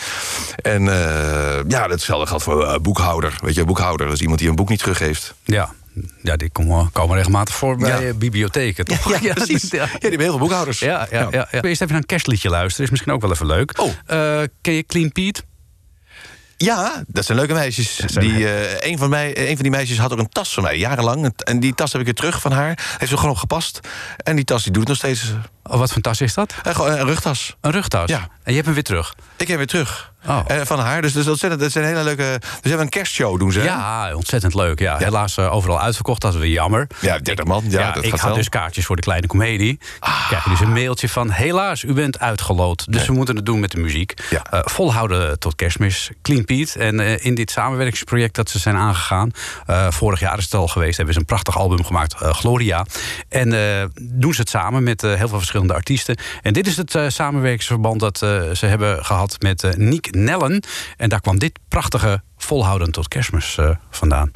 En eh, ja, datzelfde geldt voor eh, boekhouder. Weet je, boekhouder dat is iemand die een boek niet teruggeeft. Ja, ja die komen, komen regelmatig voor bij Ja. bibliotheken. Toch? Ja, precies. Ja, Ja. die hebben heel veel boekhouders. Ja, ja, ja. ja. Eerst even naar een kerstliedje luisteren. Is misschien ook wel even leuk. Oh. Eh, ken je Clean Pete? Ja, dat zijn leuke meisjes. zijn Die, eh, een, van mij, een van die meisjes had ook een tas van mij, jarenlang. En die tas heb ik weer terug van haar. Heeft ze gewoon op gepast. En die tas die doet nog steeds. Oh, wat voor tas is dat? Eh, een rugtas. Een rugtas? Ja. En je hebt hem weer terug? Ik heb weer terug. Oh. Eh, van haar. Dus dat is ontzettend. Dat zijn hele leuke. Dus we hebben een kerstshow doen ze. hè? Ja, ontzettend leuk. Ja. Helaas eh, overal uitverkocht, dat is weer jammer. Ja, 30 man. Ja, dat ik had wel. dus kaartjes voor de kleine komedie. Krijg je dus een mailtje van... helaas, u bent uitgeloot. Dus we moeten het doen met de muziek. Ja. Volhouden tot kerstmis. Clean Pete. En in dit samenwerkingsproject dat ze zijn aangegaan... vorig jaar is het al geweest... hebben ze een prachtig album gemaakt, Gloria. En doen ze het samen met heel veel verschillende artiesten. En dit is het eh, samenwerkingsverband dat eh, ze hebben gehad met eh Niek Nellen. En daar kwam dit prachtige volhouden tot kerstmis vandaan.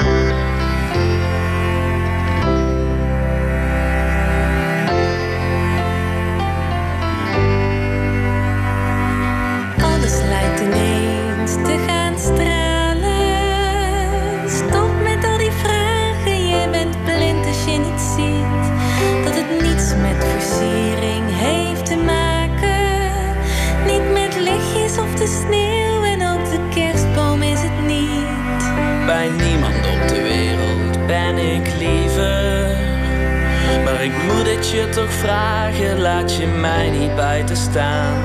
Je toch vragen, laat je mij niet buiten staan.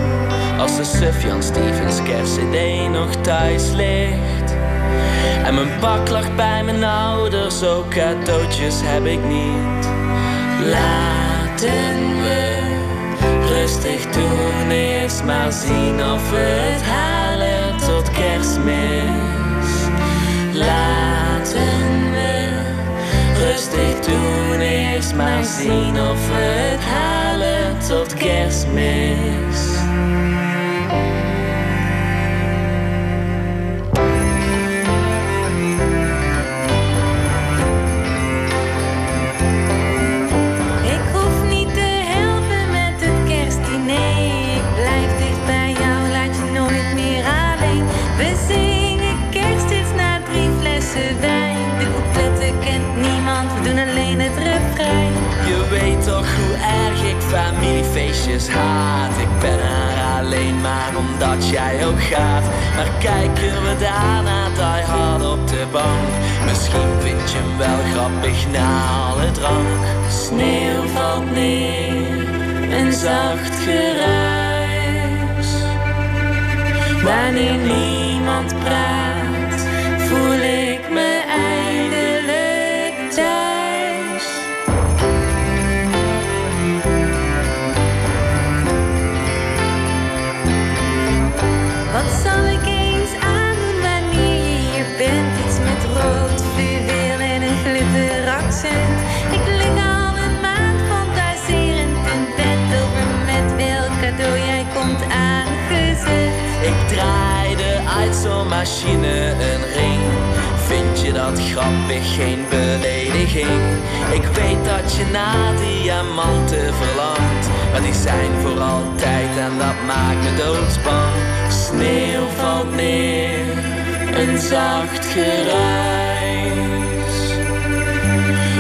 Als de Sufjan Stevens kerst-cd nog thuis ligt. En mijn pak lag bij mijn ouders, ook cadeautjes heb ik niet. Laten we rustig doen, eerst maar zien of we het halen tot kerstmis. Laten rustig doen, eerst maar zien of we het halen tot kerstmis. Familiefeestjes haat. Ik ben er alleen maar omdat jij ook gaat. Maar kijken we daarna die hard op de bank. Misschien vind je hem wel grappig na alle drank. Sneeuw valt neer een zacht geruis. Wanneer niemand praat, Ik draaide uit zo'n machine een ring. Vind je dat grappig, geen belediging? Ik weet dat je naar diamanten verlangt. Maar die zijn voor altijd en dat maakt me doodsbang. Sneeuw valt neer, een zacht geruis.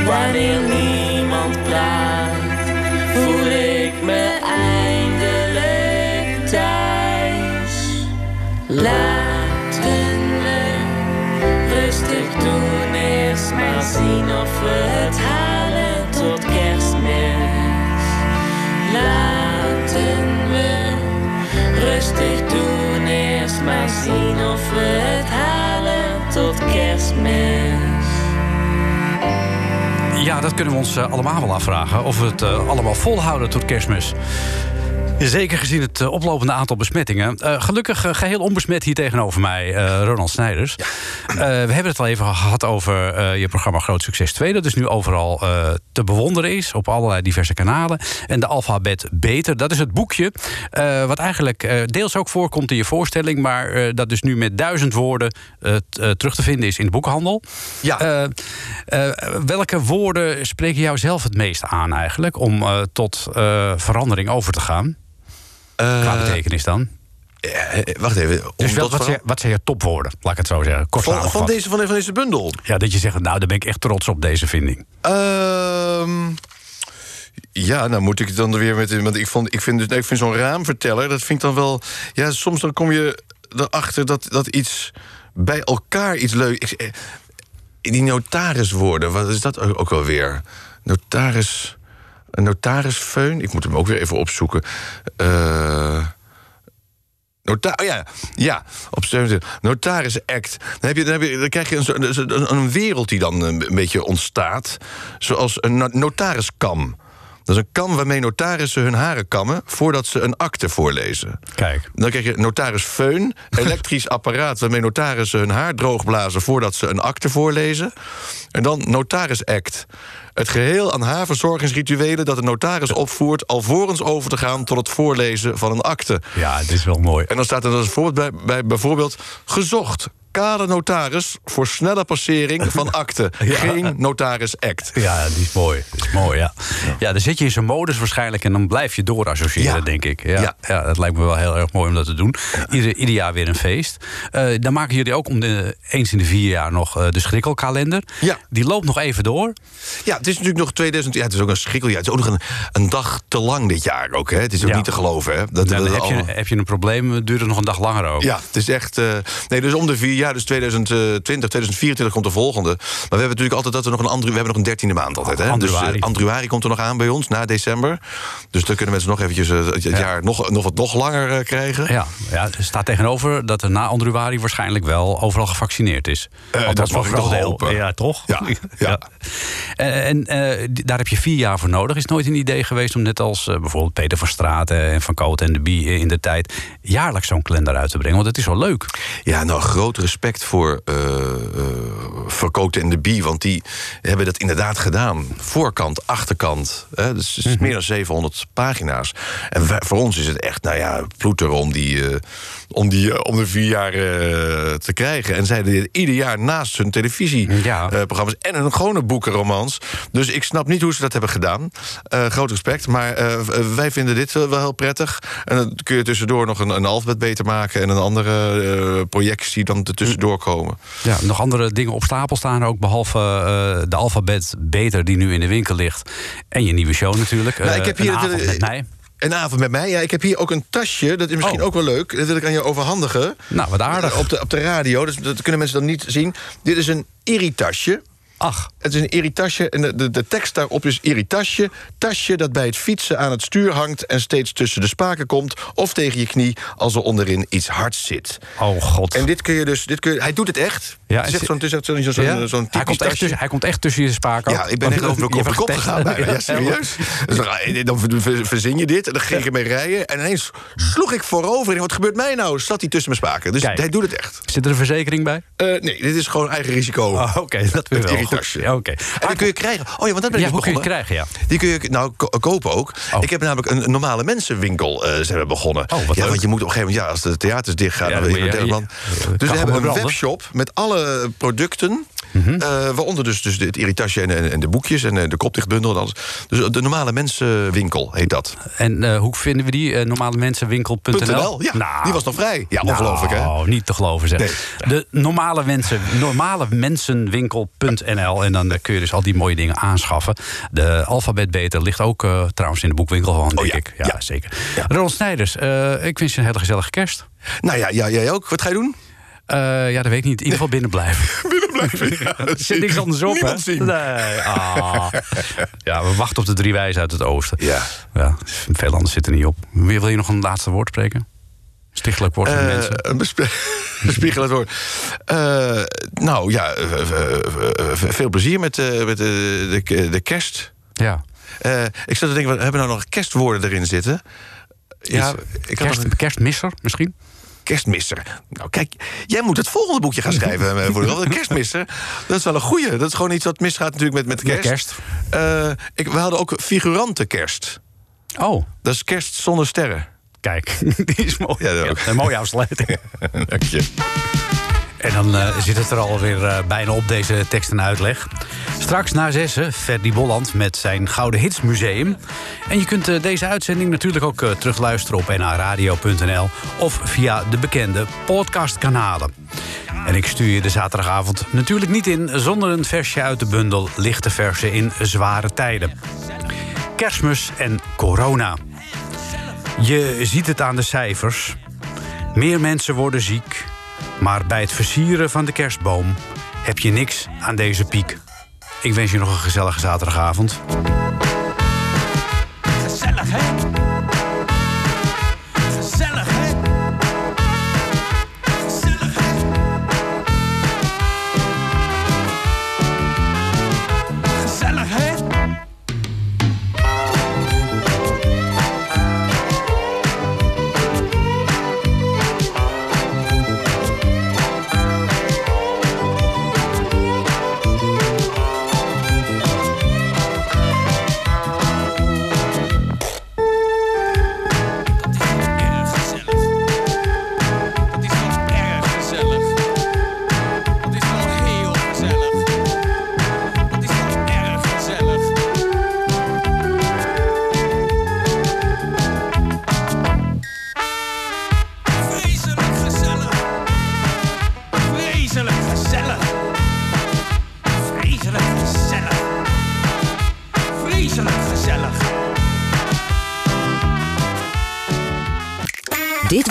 Wanneer niemand praat, voel ik Laten we rustig doen, eerst maar zien of we het halen tot kerstmis. Laten we rustig doen, eerst maar zien of we het halen tot kerstmis. Ja, dat kunnen we ons eh, allemaal wel afvragen. Of we het eh, allemaal volhouden tot kerstmis. Zeker gezien het eh, oplopende aantal besmettingen. Eh, gelukkig eh, geheel onbesmet hier tegenover mij, Ronald Snijders. We hebben het al even gehad over je programma Groot Succes 2... dat dus nu overal te bewonderen is op allerlei diverse kanalen. En de alfabet Beter, dat is het boekje... wat eigenlijk deels ook voorkomt in je voorstelling... maar dat dus nu met duizend woorden terug te vinden is in de boekhandel. Ja. welke woorden spreken jou zelf het meest aan eigenlijk... om tot verandering over te gaan? Qua betekenis dan? Eh, wacht even. Dus wel, wat, zijn, wat zijn je topwoorden, laat ik het zo zeggen? Kort Van, deze, van, deze bundel? Ja, dat je zegt, nou, daar ben ik echt trots op, deze vinding. Ehm, ja, nou moet ik het dan er weer met... Want ik, vond, ik vind, ik vind zo'n raamverteller, dat vind ik dan wel... Ja, soms dan kom je erachter dat, dat iets bij elkaar iets leuk... Eh, die notariswoorden, wat is dat ook ook alweer? Notaris... Een notarisfeun? Ik moet hem ook weer even opzoeken. Eh... Nota oh ja, ja, op 27. Notaris Act. Dan, heb je, dan, heb je, dan krijg je een, een, een wereld die dan een beetje ontstaat. Zoals een no- notariskam. Dat is een kam waarmee notarissen hun haren kammen... voordat ze een akte voorlezen. Kijk. Dan krijg je notaris Feun, elektrisch apparaat... waarmee notarissen hun haar droogblazen... voordat ze een akte voorlezen. En dan notaris Act. Het geheel aan haarverzorgingsrituelen dat de notaris opvoert... alvorens over te gaan tot het voorlezen van een akte. Ja, dit is wel mooi. En dan staat er als voorbeeld bij, bij bijvoorbeeld... gezocht, kader notaris voor snelle passering van akte. Geen notaris act. Ja, die is mooi. Die is mooi, ja. Ja, dan zit je in zo'n modus waarschijnlijk... en dan blijf je door associëren, Ja. denk ik. Ja, ja. Dat lijkt me wel heel erg mooi om dat te doen. Ieder, ieder jaar weer een feest. Eh, dan maken jullie ook om de, eens in de vier jaar nog eh, de schrikkelkalender. Ja. Die loopt nog even door. Ja, het is natuurlijk nog 2000. Ja, het is ook een schrikkeljaar. Het is ook nog een, een dag te lang dit jaar ook. Hè? Het is ook niet te geloven. Hè? Dat, heb, je, allemaal- heb je een probleem, duurt het nog een dag langer ook. Ja, het is echt. eh, nee, dus om de vier jaar, dus 2020, 2024 komt de volgende. Maar we hebben natuurlijk altijd dat we nog een andere. We hebben nog een dertiende maand altijd. Hè? Dus Andruari komt er nog aan bij ons na december. Dus dan kunnen mensen nog eventjes eh, het jaar nog, nog wat nog langer eh, krijgen. Ja, ja, er staat tegenover dat er na Andruari waarschijnlijk wel overal gevaccineerd is. Dat voor mag ik toch deel. hopen. Ja, toch? Ja, ja. En daar heb je vier jaar voor nodig. Is nooit een idee geweest om net als bijvoorbeeld Peter van Straten en Van Koot en de Bie in de tijd jaarlijks zo'n kalender uit te brengen? Want het is wel leuk. Ja, nou, groot respect voor Verkoten en de Bie. Want die hebben dat inderdaad gedaan. Voorkant, achterkant. Hè, dus het is meer dan 700 pagina's. En wij- voor ons is het echt, nou ja, ploeter om die, eh, om die eh, om de vier jaar eh, te krijgen. En zij deden ieder jaar naast hun televisieprogramma's... en een gewone boekenromans. Dus ik snap niet hoe ze dat hebben gedaan. Eh, groot respect. Maar wij vinden dit wel heel prettig. En dan kun je tussendoor nog een, een alfabet beter maken... en een andere projectie dan er tussendoor komen. Ja, nog andere dingen op stapel staan ook, behalve eh, de alfabet beter die nu in de winkel ligt. En je nieuwe show natuurlijk. Nou, ik heb hier Een avond met mij. Ja, ik heb hier ook een tasje. Dat is misschien Oh. ook wel leuk. Dat wil ik aan je overhandigen. Nou, wat aardig. Op de, op de radio. Dus dat kunnen mensen dan niet zien. Dit is een irritasje. Ach. Het is een irritasje en de, de, de tekst daarop is irritasje. Tasje dat bij het fietsen aan het stuur hangt... en steeds tussen de spaken komt. Of tegen je knie als er onderin iets hards zit. Oh god. En dit kun je dus... Dit kun je, hij doet het echt. Ja, het is zo'n Ja? zo'n hij, typisch komt echt tussen, hij komt echt tussen je spaken. Ja, ik ben echt over de kop, gegaan bijna. Ja, serieus. Dus dan, dan ver- ver- verzin je dit en dan ging ik mee rijden. En ineens sloeg ik voorover. En wat gebeurt mij nou? Zat hij tussen mijn spaken. Dus Kijk. hij doet het echt. Zit er een verzekering bij? Eh, nee, dit is gewoon eigen risico. Oh, Oké, dat weer Het wel. Ja, Oké. En die kun je krijgen. Oh ja, want dat ben ik Ja, dus hoe kun je begonnen. krijgen, ja? Die kun je nou ko- kopen ook. Oh. Ik heb namelijk een normale mensenwinkel eh zijn we begonnen. Oh, wat ja, leuk. want je moet op een gegeven moment, ja, als de theaters dichtgaan, Ja, dan je je- Dus we hebben een webshop met alle producten. Mhm. eh, waaronder dus, dus het irritasje en, en, de boekjes en eh, de kopdichtbundel en alles. Dus de normale mensenwinkel heet dat. En eh, hoe vinden we die? Eh, normalemensenwinkel.nl? .nl, ja, Nou, die was nog vrij. Ja, ongelooflijk hè? Oh, niet te geloven zeg. Nee. De normale mensen, normale mensenwinkel.nl. En dan eh, kun je dus al die mooie dingen aanschaffen. De alfabetbeter ligt ook eh, trouwens in de boekwinkel gewoon, denk Oh ja, ik. Ja, ja. zeker. Ronald Snijders, eh, ik wens je een hele gezellige kerst. Nou ja, ja, jij ook. Wat ga je doen? Eh, ja, dat weet ik niet. In ieder geval binnen blijven. Binnen blijven. Ja, Er zit niks anders op, hè? Niemand zien. Nee. Ah. Ja, we wachten op de drie wijzen uit het oosten. Ja. ja. Veel anders zit er niet op. Wil wil je nog een laatste woord spreken? Stichtelijk woord voor de Eh, mensen. Een bespiegelend woord. Eh, nou ja, veel plezier met, met de, de kerst. Ja. Ik zat te denken, we hebben nou nog kerstwoorden erin zitten? Ja, ik nog kerstmisser misschien? Kerstmisser. Nou kijk, jij moet het volgende boekje gaan schrijven. eh, voor de kerstmisser. Dat is wel een goeie. Dat is gewoon iets wat misgaat natuurlijk met, met Met kerst. kerst. Eh, ik, we hadden ook figurante kerst. Oh, Dat is kerst zonder sterren. kijk. Die is mooi. Ja, dat ook. een mooie afsluiting. Dank je. En dan eh, zit het er alweer eh bijna op, deze tekst en uitleg. Straks na zessen, Ferdy Bolland met zijn Gouden Hits Museum. En je kunt eh, deze uitzending natuurlijk ook terugluisteren op nhradio.nl... of via de bekende podcastkanalen. En ik stuur je de zaterdagavond natuurlijk niet in... zonder een versje uit de bundel Lichte Versen in Zware Tijden. Kerstmis en corona. Je ziet het aan de cijfers. Meer mensen worden ziek. Maar bij het versieren van de kerstboom heb je niks aan deze piek. Ik wens je nog een gezellige zaterdagavond. Gezellig?